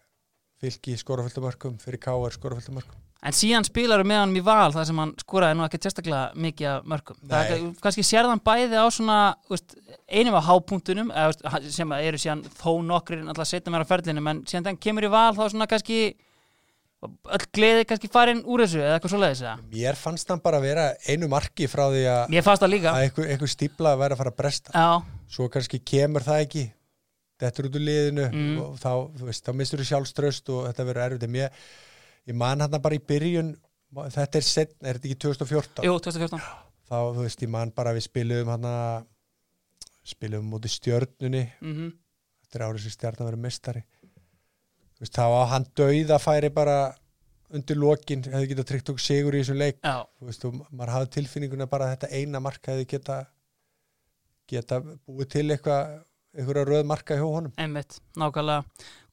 fylki skoraföldumörkum fyrir K.R. skoraföldumörkum En síðan spilaru með hann í val þar sem hann skoraði nú ekki sérstaklega mikið af mörgum. Er kannski sérðan bæði á svona veist, einum af hápunktunum eða, sem eru síðan þó nokkrir alltaf setna mér á ferlinu en síðan hann kemur í val þá svona kannski öll gleði kannski farin úr þessu eða eitthvað svoleiðis eða. mér fannst hann bara vera einu marki frá því að, að einhver, einhver stípla væri að fara að bresta Já, svo kannski kemur það ekki þetta er út úr liðinu Mm. og þá, veist, þá mistur þú sjálfströst og þetta verður erfitt. Ég, ég man hann bara í byrjun þetta er setn, er þetta ekki 2014 jú, 2014. þá, þú veist, ég man bara við spiluðum hann að spiluðum mútið stjörnunni. Mm þetta er árið sem stjarnan verður mistari þú veist, þá á hann dauða færi bara undir lokin hefði getað tryggt okkur sigur í þessum leik. Já, þú veist, og maður hafði tilfinninguna bara að þetta eina mark hefði geta geta búið til eitthvað einhverja röð marka hjá honum einmitt, nákvæmlega.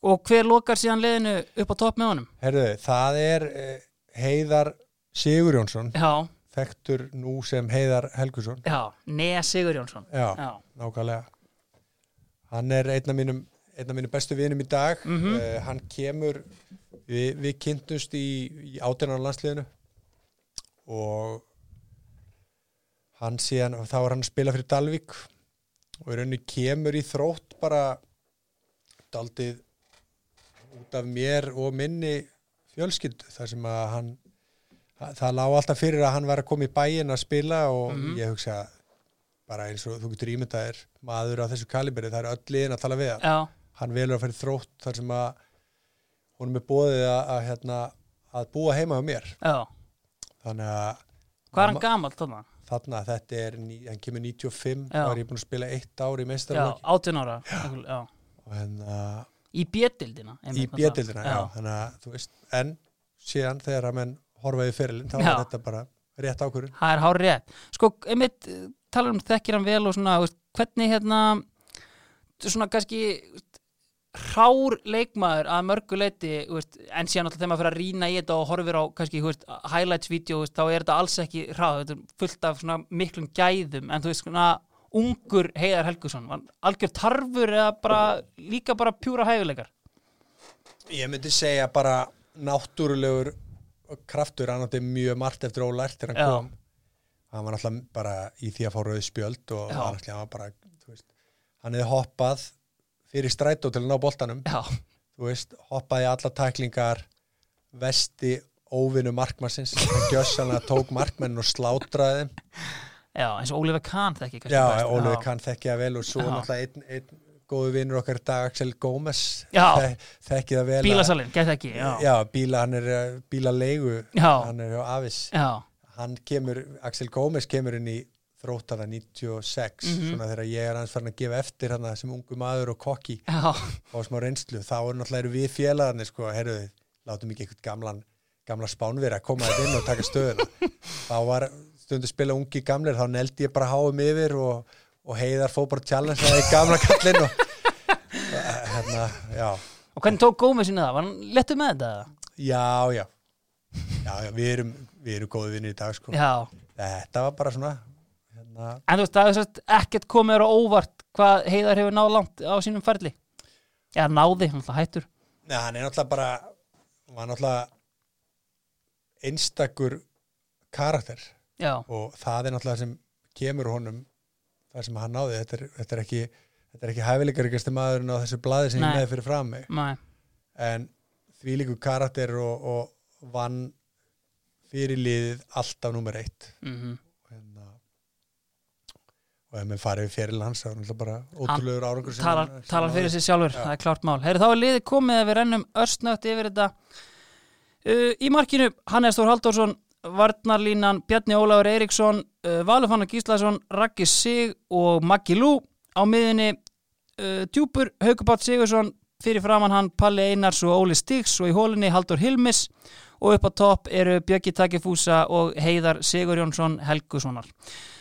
Og hver lokar síðan liðinu upp á topp með honum? Herðu, það er eh, Heiðar Sigurjónsson Já, þekktur nú sem Heiðar Helgusson já, Nea Sigur Jónsson. já, Já, nákvæmlega hann er einn af mínum einn af mínum bestu vinum í dag Mhm. uh, hann kemur við, við kynntumst í, í átjörnar landsliðinu og hann síðan þá er hann að spila fyrir Dalvík og í rauninni kemur í þrótt bara daldið út af mér og minni fjölskyldu þar sem að hann það, það lág alltaf fyrir að hann var að koma í bæin að spila og Mhm. ég hugsa bara eins og þú getur ímyndaðir maður á þessu kaliberi, það er öll liðin að tala við hann já, hann velur að fyrir þrótt þar sem að honum er bóðið að, að, hérna, að búa heima á mér já. þannig að Hvað er hann gamall þarna? þarna þetta er, hann kemur 95 Já. þá er ég búin að spila eitt ár í Já, meistarlöki 18 ára. Já. já. og hérna Í bjöldildina. í bjöldildina, já. þannig að þú veist, en síðan þegar að menn horfaði fyrirlin, þá Já. var þetta bara rétt ákvörðun. Það er hár rétt. Sko, einmitt, eh, talar um þekkir hann vel og svona, veist, hvernig hérna, svona kannski hrár leikmaður að mörgu leiti, en síðan alltaf þegar maður fyrir að rýna í þetta og horfir á kannski, veist, highlights-vídeó, þú veist, þá er þetta alls ekki hrár, þetta er fullt af miklum gæðum, en þú veist, svona ungur Heiðar Helgusson, algjör tarfur eða bara, líka bara pjúra hæfileikar? Ég myndi segja bara náttúrulegur kraftur, hann átti mjög margt eftir ólært þegar hann Já. kom. Hann var náttúrulega bara í því að fá rauð spjöld og hann, var bara, þú veist, hann hefði hoppað fyrir strætó til að ná boltanum, Já, þú veist, hoppaði alla tæklingar, vesti óvinnu markmannsins, hann gjössanlega tók markmennin og slátraði já, eins og Oliver Kahn þekki Já. Ólfur Já. kann þekkja vel og svo Já. náttúrulega einn, einn góðu vinnur okkar dag, Axel Gómez, Já. þekki það vel. Bílasalinn, gæti ekki, já. já, bíla, hann er bílaleigu Já. hann er hjá Avis Já, hann kemur, Axel Gómez kemur inn í þróttana 96 Mhm. svona þegar ég er hans farin að gefa eftir hann sem ungu maður og kokki já, og smá reynslu, þá er náttúrulega við félagarnir sko, herruðu, látum ekki eitthvað gamlan gamla spánveri að koma þetta inn og taka stöðuna þá var stundu spila ungi gamlir, þá neldi ég bara háum yfir og, og heiðar fór bara challenge það í gamla kallin og hérna, já Og hvernig tók Gómez sinni það? Var hann lettur með þetta? Já, já. Já, já, við erum, við erum góði vinnir í dag, sko. Já, þetta var bara svona hérna, En þú veist, það er ekkert komið á óvart hvað Heiðar hefur náð langt á sínum ferli. Já, náði, hann alltaf hættur. Neða, hann er náttúrulega bara hann var náttúrulega einstakur karakter. Já, og það er náttúrulega sem kemur honum það sem hann náði. Þetta er, þetta er ekki, þetta er ekki hæfileikaríkasti maðurinn á þessu blaði sem Nei. ég með fyrir fram mig. Mæ, en því líku karakter og, og vann fyrir liðið alltaf nummer eitt. Mm hérna, og ef mér farið fyrir hans þá er náttúrulega bara ótrúlegur árangur talar, hann- talar hann fyrir sig sjálfur, Já. það er klart mál. Herri, þá er liðið komið að við rennum örstnögt yfir þetta. Uh, Í markinu Hannes Þór Halldórsson Varnarlínan Bjarni Ólafur Eiríksson uh, Valufanna Gíslason, Raggi Sig og Maggi Lú. Á miðunni uh, Djúpur, Haukubátt Sigursson fyrir framann hann Palli Einars og Óli Stíks og í hólinni Haldur Hilmis. Og upp á topp eru Bjöggi Takifúsa og Heiðar Sigur Jónsson Helgussonar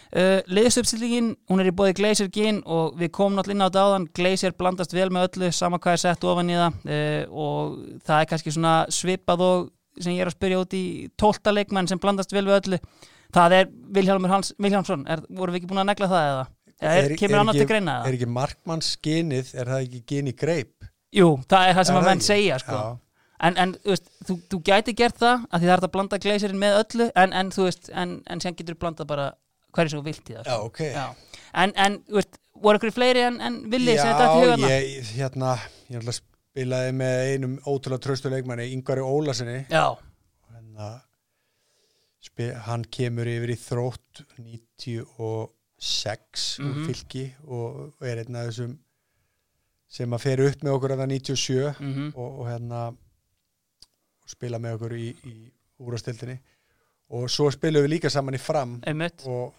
Uh, liðsupstillingin, hún er í bóði Glacier Gin og við komum náttúrulega inn á þetta áðan Glacier blandast vel með öllu, sama hvað er sett ofan í það uh, og það er kannski svona svipað og sem ég er að spyrja út í tólta leikmenn sem blandast vel við öllu það er Vilhjálmur Hans Vilhjálmsson, er, vorum við ekki búin að negla það eða? eða er, kemur annað ekki- til greina er eða? ekki markmannsginið, er það ekki gin í greip Jú, það er það sem Er að menn segja sko. Já. en, en veist, þú, þú gæti gert það að því það er að blanda Glacierin með öllu en, en þú veist, en, en sem getur blanda bara hverju þú vilt í það já, sko. ok. Já. En, en veist, voru ykkur fleiri en, en villi sem þetta hugan ég, hérna, ég spilaði með einum ótrúlega tröstu leikmanni, Ingvari Ólasinni Já, hérna, hann kemur yfir í þrótt 96 Mhm. úr fylki og er einn af þessum sem að fer upp með okkur að 97 mm og, og hérna og spila með okkur í, í úrastildinni og svo spilum við líka saman í fram einmitt. og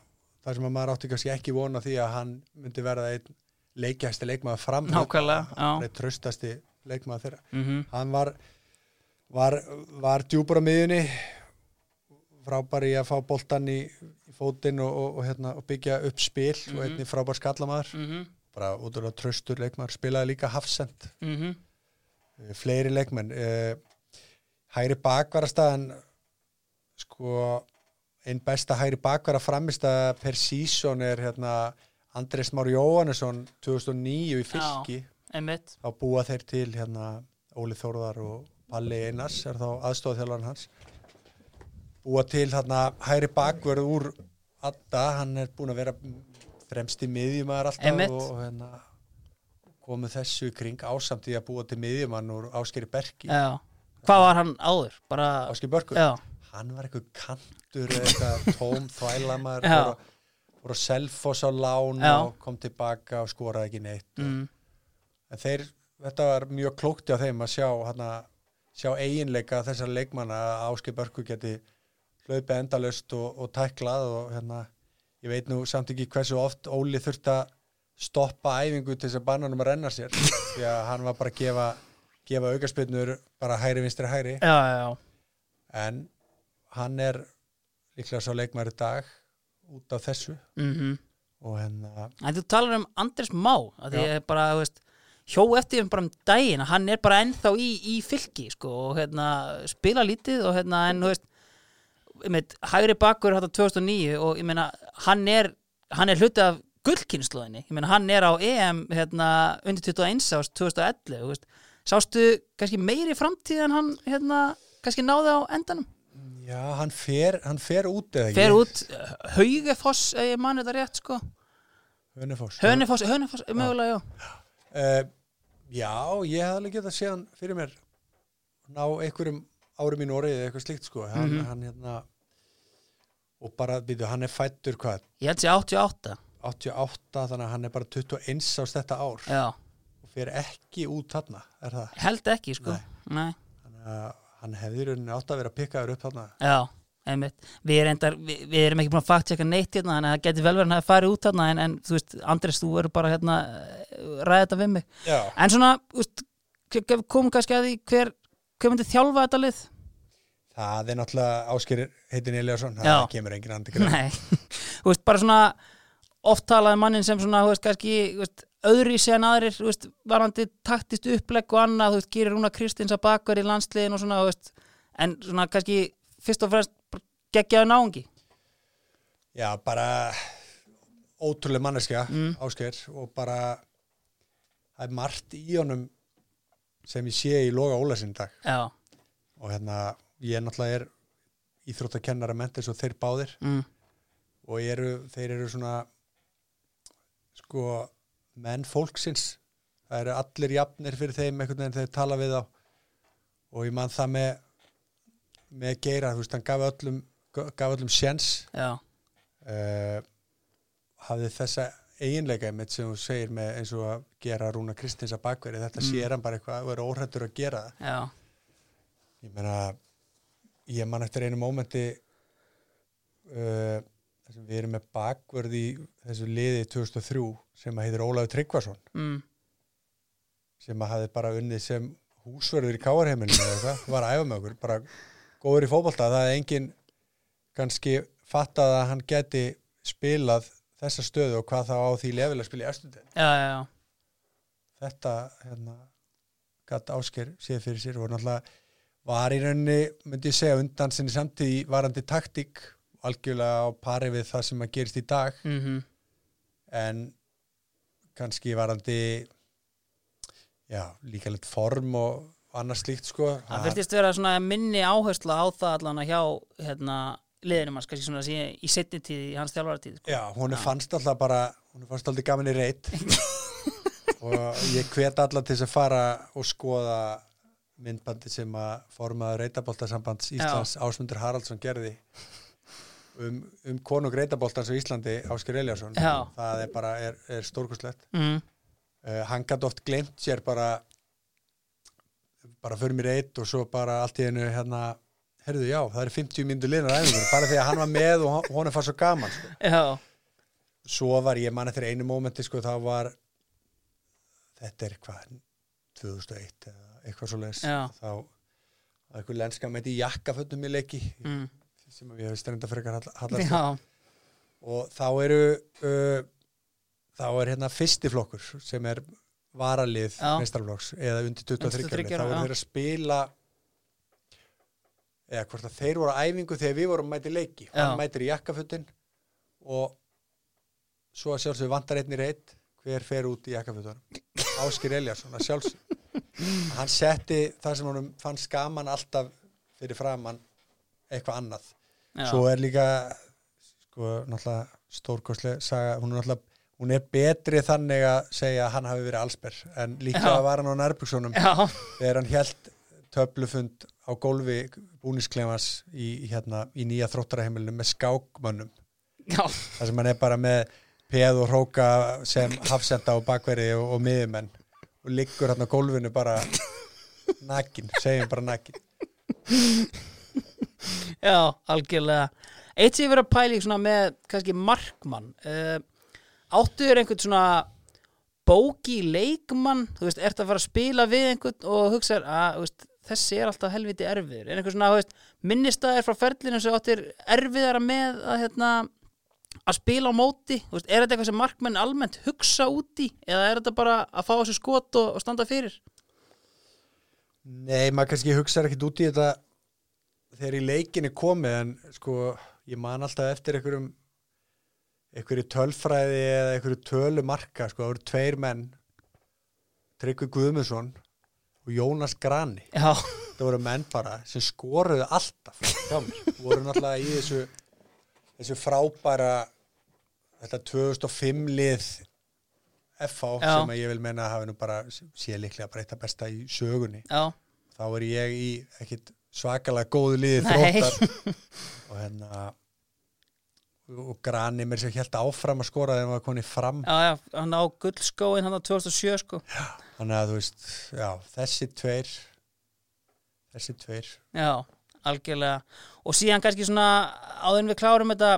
það sem að maður átti kannski ekki vona því að hann myndi verða einn leikjæsti leikmaður fram einn tröstasti leikmaður þeirra. Mm hann var var, var djúpur á miðjunni frábær í að fá boltan í, í fótinn og, og, og, hérna, og byggja upp spil og Mhm. einnig frábær skallamaður -hmm. bara útrúlega tröstur leikmaður spilaði líka hafsend Mm Eh, fleiri leikmenn. Eh, hæri bakvarastæðan sko einn besta hæri bakvara framista per season er hérna Andrés Már Jóhannesson 2009 í fylki. Þá búa þeir til hérna Óli Þórðar og Palli Einars er þá aðstofþjálfarinn hans. Búa til hérna hæri bakverð úr Adda, hann er búin að vera fremst í miðjumæður alltaf og, og hérna komið þessu kring ásamt í að búa til miðjumann úr Áskeri Berki. Já. Hvað var hann áður? Bara, Áskeri Börkur, já, hann var eitthvað kantur eitthvað tóm þvælamar voru, voru Selfoss á lán Já. og kom tilbaka og skoraði ekki neitt mm, en þeir, þetta var mjög klókti á þeim að sjá hana, sjá eiginleika þessar leikmanna að Áskei Börku geti hlaupið endalust og, og tæklað og hérna, ég veit nú samt ekki hversu oft Óli þurfti að stoppa æfingu til þess að banna hann að renna sér því að hann var bara að gefa, gefa aukarspinnur bara hæri vinstri hæri já, já, já. en hann er líklega svo leikmæri dag út af þessu. Mm og hérna En þú talar um Andres Má að því er bara, þú veist hjó eftir um bara um daginn að hann er bara ennþá í, í fylki sko og hérna spila lítið og hérna en þú veist meit, hægri bakkur þetta 2009 og ég meina hann er hann er hluti af gullkynnslóðinni ég meina hann er á EM hérna undir 21 ást 2011 þú veist. sástu kannski meiri framtíð en hann hérna kannski náði á endanum já, hann fer, hann fer út eða ekki fer út Haugefoss ef ég mann þetta rétt sko. Hönefoss Hönefoss, Hönefoss, mögulega já. Uh, já, ég hef alveg getað séð hann fyrir mér ná einhverjum árum í Nóri eða eitthvað slíkt sko. Hann, Mhm. hann hérna og bara, býtu, hann er fættur hvað? Ég held sér 88 88, þannig að hann er bara 21 ást þetta ár. Já. Og fer ekki út þarna, er það? Held ekki sko. Nei. þannig að hann hefði rauninni átt að vera pikkaður upp þarna. Já, einmitt. Við, er endar, við, við erum ekki búin að fakt checka neitt hérna þannig að það geti vel verið að hafi farið út hérna en, en þú veist, Andres, þú verður bara hérna eh, ræða þetta við mig. Já, en svona, ke- komum kannski að því hver, hver myndi þjálfa þetta lið? Það er náttúrulega áskýrir heitin Eliasson, það kemur engin andi greið Nei, þú veist, bara svona oft talaði mannin sem svona, þú veist, kannski þú veist, öðri sér en aðrir, þú veist, varandi taktist upplegg og annað, þú veist, gerir Rúna Kristins að bakver í landsliðin og svona, þú veist en svona kannski fyrst og fremst geggjaði náungi. Já, bara ótrúlega manneskja, Mm. ásker og bara það er margt í honum sem ég sé í loga Ólasinn í dag. Já, og hérna, ég náttúrulega er íþróttakennara mentis og þeir báðir. Mm, og eru, þeir eru svona sko menn fólksins. Það eru allir jafnir fyrir þeim einhvern veginn þegar þeir tala við þá. Og ég man það með með geira, þú veist, hann gaf öllum gaf öllum sjens uh, hafði þessa eiginleika mitt sem þú segir með eins og að gera Rúna Kristins að bakveri. Þetta Mm. sér hann bara eitthvað og er óhrættur að gera já, ég meina ég man eftir einu mómenti uh, við erum með bakvörð í þessu liði 2003 sem að heitir Ólafur Tryggvason. Mm, sem að hafi bara unnið sem húsverður í káarheimilinu eða eitthvað, var að æfa með okkur bara góður í fótbolta. Það er engin kannski fattað að hann geti spilað þessa stöðu og hvað þá á því lefilega spila í eftir já, já, já, þetta hérna gatt ásker séð fyrir sér og náttúrulega var í rauninni, myndi ég segja, undan sinni samtíð varandi taktík algjörlega á pari við það sem að gerist í dag. Mhm, en kannski varandi já, líka litt form og annars slíkt sko. Það virtist vera svona minni áhersla á það allan að hjá hérna, liðinum hans, kannski svona sé, í setni tíð í hans þjálfaratíð sko. Já, hún er fannst alltaf bara hún er fannst alltaf gaman í reyt og ég hvet alla til þess að fara og skoða myndbandi sem að formaður reytaboltasambands Íslands Ásmundur Haraldsson gerði um, um konung reytaboltans á Íslandi Ásker Eliasson það er bara, er, er stórkustlegt mm, uh, hann gæti oft glemt sér bara bara fyrir mér eitt og svo bara allt í einu hérna herðu já, það eru 50 myndu liðnar æfingur bara því að hann var með og hon- honum fannst svo gaman sko. Svo var ég mann eftir einu mómenti sko, þá var þetta er hvað 2001 eða eitthvað svo leis Já. þá var eitthvað lenska með þetta í jakkafötum í leiki. Mm, sem ég hef strenda frekar hall- hallast og þá eru uh, þá er hérna fyrsti flokkur sem er varalið Já. meistarflokks eða undir 23 Undir 23 þá eru þeir að spila eða hvort að þeir voru á æfingu þegar við vorum mæti leiki. Hann mætir í jakkafötin og svo að sjálfsög vantar einn. Í reitt hver fer út í jakkafötunum? Áskir Eljarsson að sjálfsög hann setti það sem honum fannst gaman alltaf fyrir framann eitthvað annað já. svo er líka sko náttúrulega stórkostlega saga, hún er náttúrulega hún er betri þannig að segja að hann hafi verið allsber en líka Já. var hann á nærbuksunum Já, þegar hann held töflufund á gólfi búnisklefans í, hérna, í nýja þróttaraheimilinu með skákmönnum. Þar sem hann er bara með peð og hróka sem hafsenda og bakveri og, og miðumenn og liggur hann á gólfinu bara nakin, segjum bara nakin já, algjörlega. Eitt sem ég verið að pæla í svona með kannski markmann uh, Áttu þér einhvern svona bóki leikmann, þú veist, ert að fara að spila við einhvern og hugsa að þú veist, þessi er alltaf helviti erfiður. Er einhver svona, þú veist, minnistæðir frá ferlinu sem áttir erfiðara með að hérna að spila á móti, veist, er þetta eitthvað sem markmenn almennt hugsa út í eða er þetta bara að fá þessu skot og, og standa fyrir? Nei, maður kannski hugsaði ekkert út í þetta þegar í leikinni komið en sko, ég man alltaf eftir einhverjum einhverju tölfræði eða einhverju tölumarka sko, það voru tveir menn Tryggvi Guðmundsson og Jónas Grani. Já, það voru menn bara sem skoruðu alltaf voru náttúrulega í þessu þessu frábæra þetta 2005 lið FH Já. sem ég vil menna að hafi nú bara sé líklega að besta í sögunni. Já, þá er ég í ekkit svakalega góðu liði þróttar og hérna og Grani mér sem held áfram að skora þegar maður konið fram. Já, já, hann á gullskóin hann á 2007 sko. Þannig að þú veist, já, þessi tveir þessi tveir. Já, algjörlega. Og síðan kannski svona áður en við klárum þetta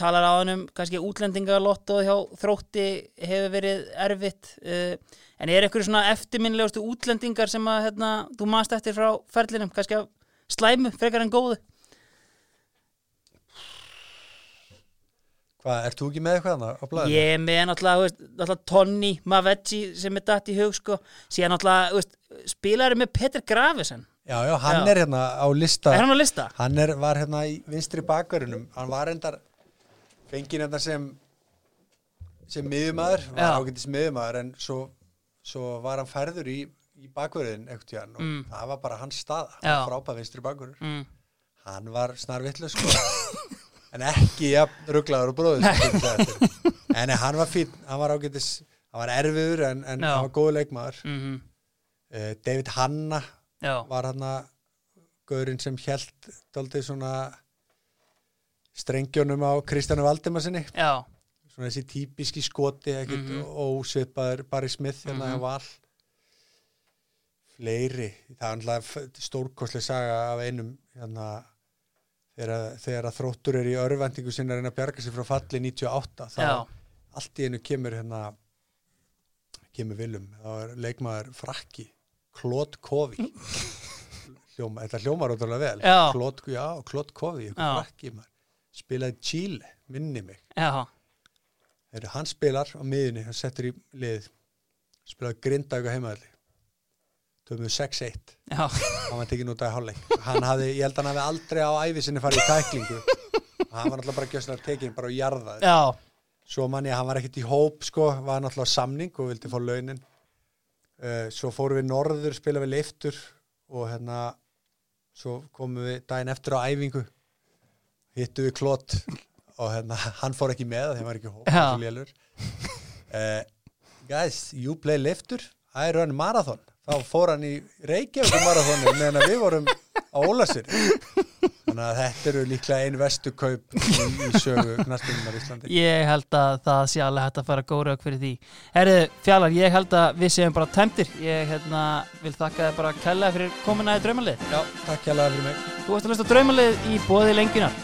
talar áður um kannski útlendingalotto hjá þrótti hefur verið erfitt uh, en er einhverju svona eftirminnilegustu útlendingar sem að hérna, þú manst eftir frá ferlinum, kannski af slæmu frekar en góðu Hvað, ert þú ekki með eitthvað annað á blæðinu? Ég er með náttúrulega, Tonni Mavetti sem er datt í hug sko síðan náttúrulega, spilaði með Peter Gravesen Já, já, hann Já. er hérna á lista Er hann á lista? hann er, var hérna í vinstri bakverðinum hann var endar fengið þetta sem sem miðumæður, var ágættis miðumæður en svo, svo var hann færður í, í bakverðin ekkert tíðan og Mm. það var bara hans staða, Já. frábæð vinstri bakverður mm. hann var snarvillu sko. En ekki ja, rugglaður og bróður en hann var fín, hann var ágætis hann var erfiður en, en hann var góðu leikmaður. Mm uh, David Hanna Já, var hann að gaurinn sem held daldið svona strengjónum á Kristjánu Valdimarsinni já, svona þessi típiski skoti ekkert Mhm. ósvipaður Barry Smith hérna Mhm. hjá Val. Fleiri. Það er stórkoslega saga af einum hérna þegar, þegar þróttur er í örvendingu sinna að reyna að bjarga sér frá falli 98 þá já, allt í einu kemur hérna kemur Vilum, þá er leikmaður frakki, Klót Kovi hljóma, þetta hljómar ótrúlega vel. Klót, Já. frakki maður spilaði Chile, minni mig. Heru, hann spilar á miðunni, hann settur í lið spilaði grindaug á heimaðalli töfum 6-1 já, hann var tekinn út af hálfleik. Hann hafði, ég held að hann hafi aldrei á ævi sinni farið í tæklingu. Hann var náttúrulega bara gjösnar tekinn bara á jarðað já, svo man ég að hann var ekkert í hóp sko, var náttúrulega samning og vildi fá launin. Uh, svo fórum við norður spila við leiftur og hérna svo komum við daginn eftir á æfingu hittu við klott og hérna hann fór ekki með hann var ekki í lélur uh, guys, you play leiftur I run marathon þá fór hann í Reykjavík marathonu meðan við vorum á Ólasir þannig að þetta eru líklega ein vestu kaup í, í sögu knarstununar Íslandi ég held að það sé alveg hægt að fara góra fyrir því. Herðu, Fjallar, ég held að við séum bara tæmtir. Ég hérna, vil þakka þið bara kærlega fyrir komuna í draumalið. Já, takk hjá fyrir mig Þú ert að hlusta draumalið í bóði lengjunar.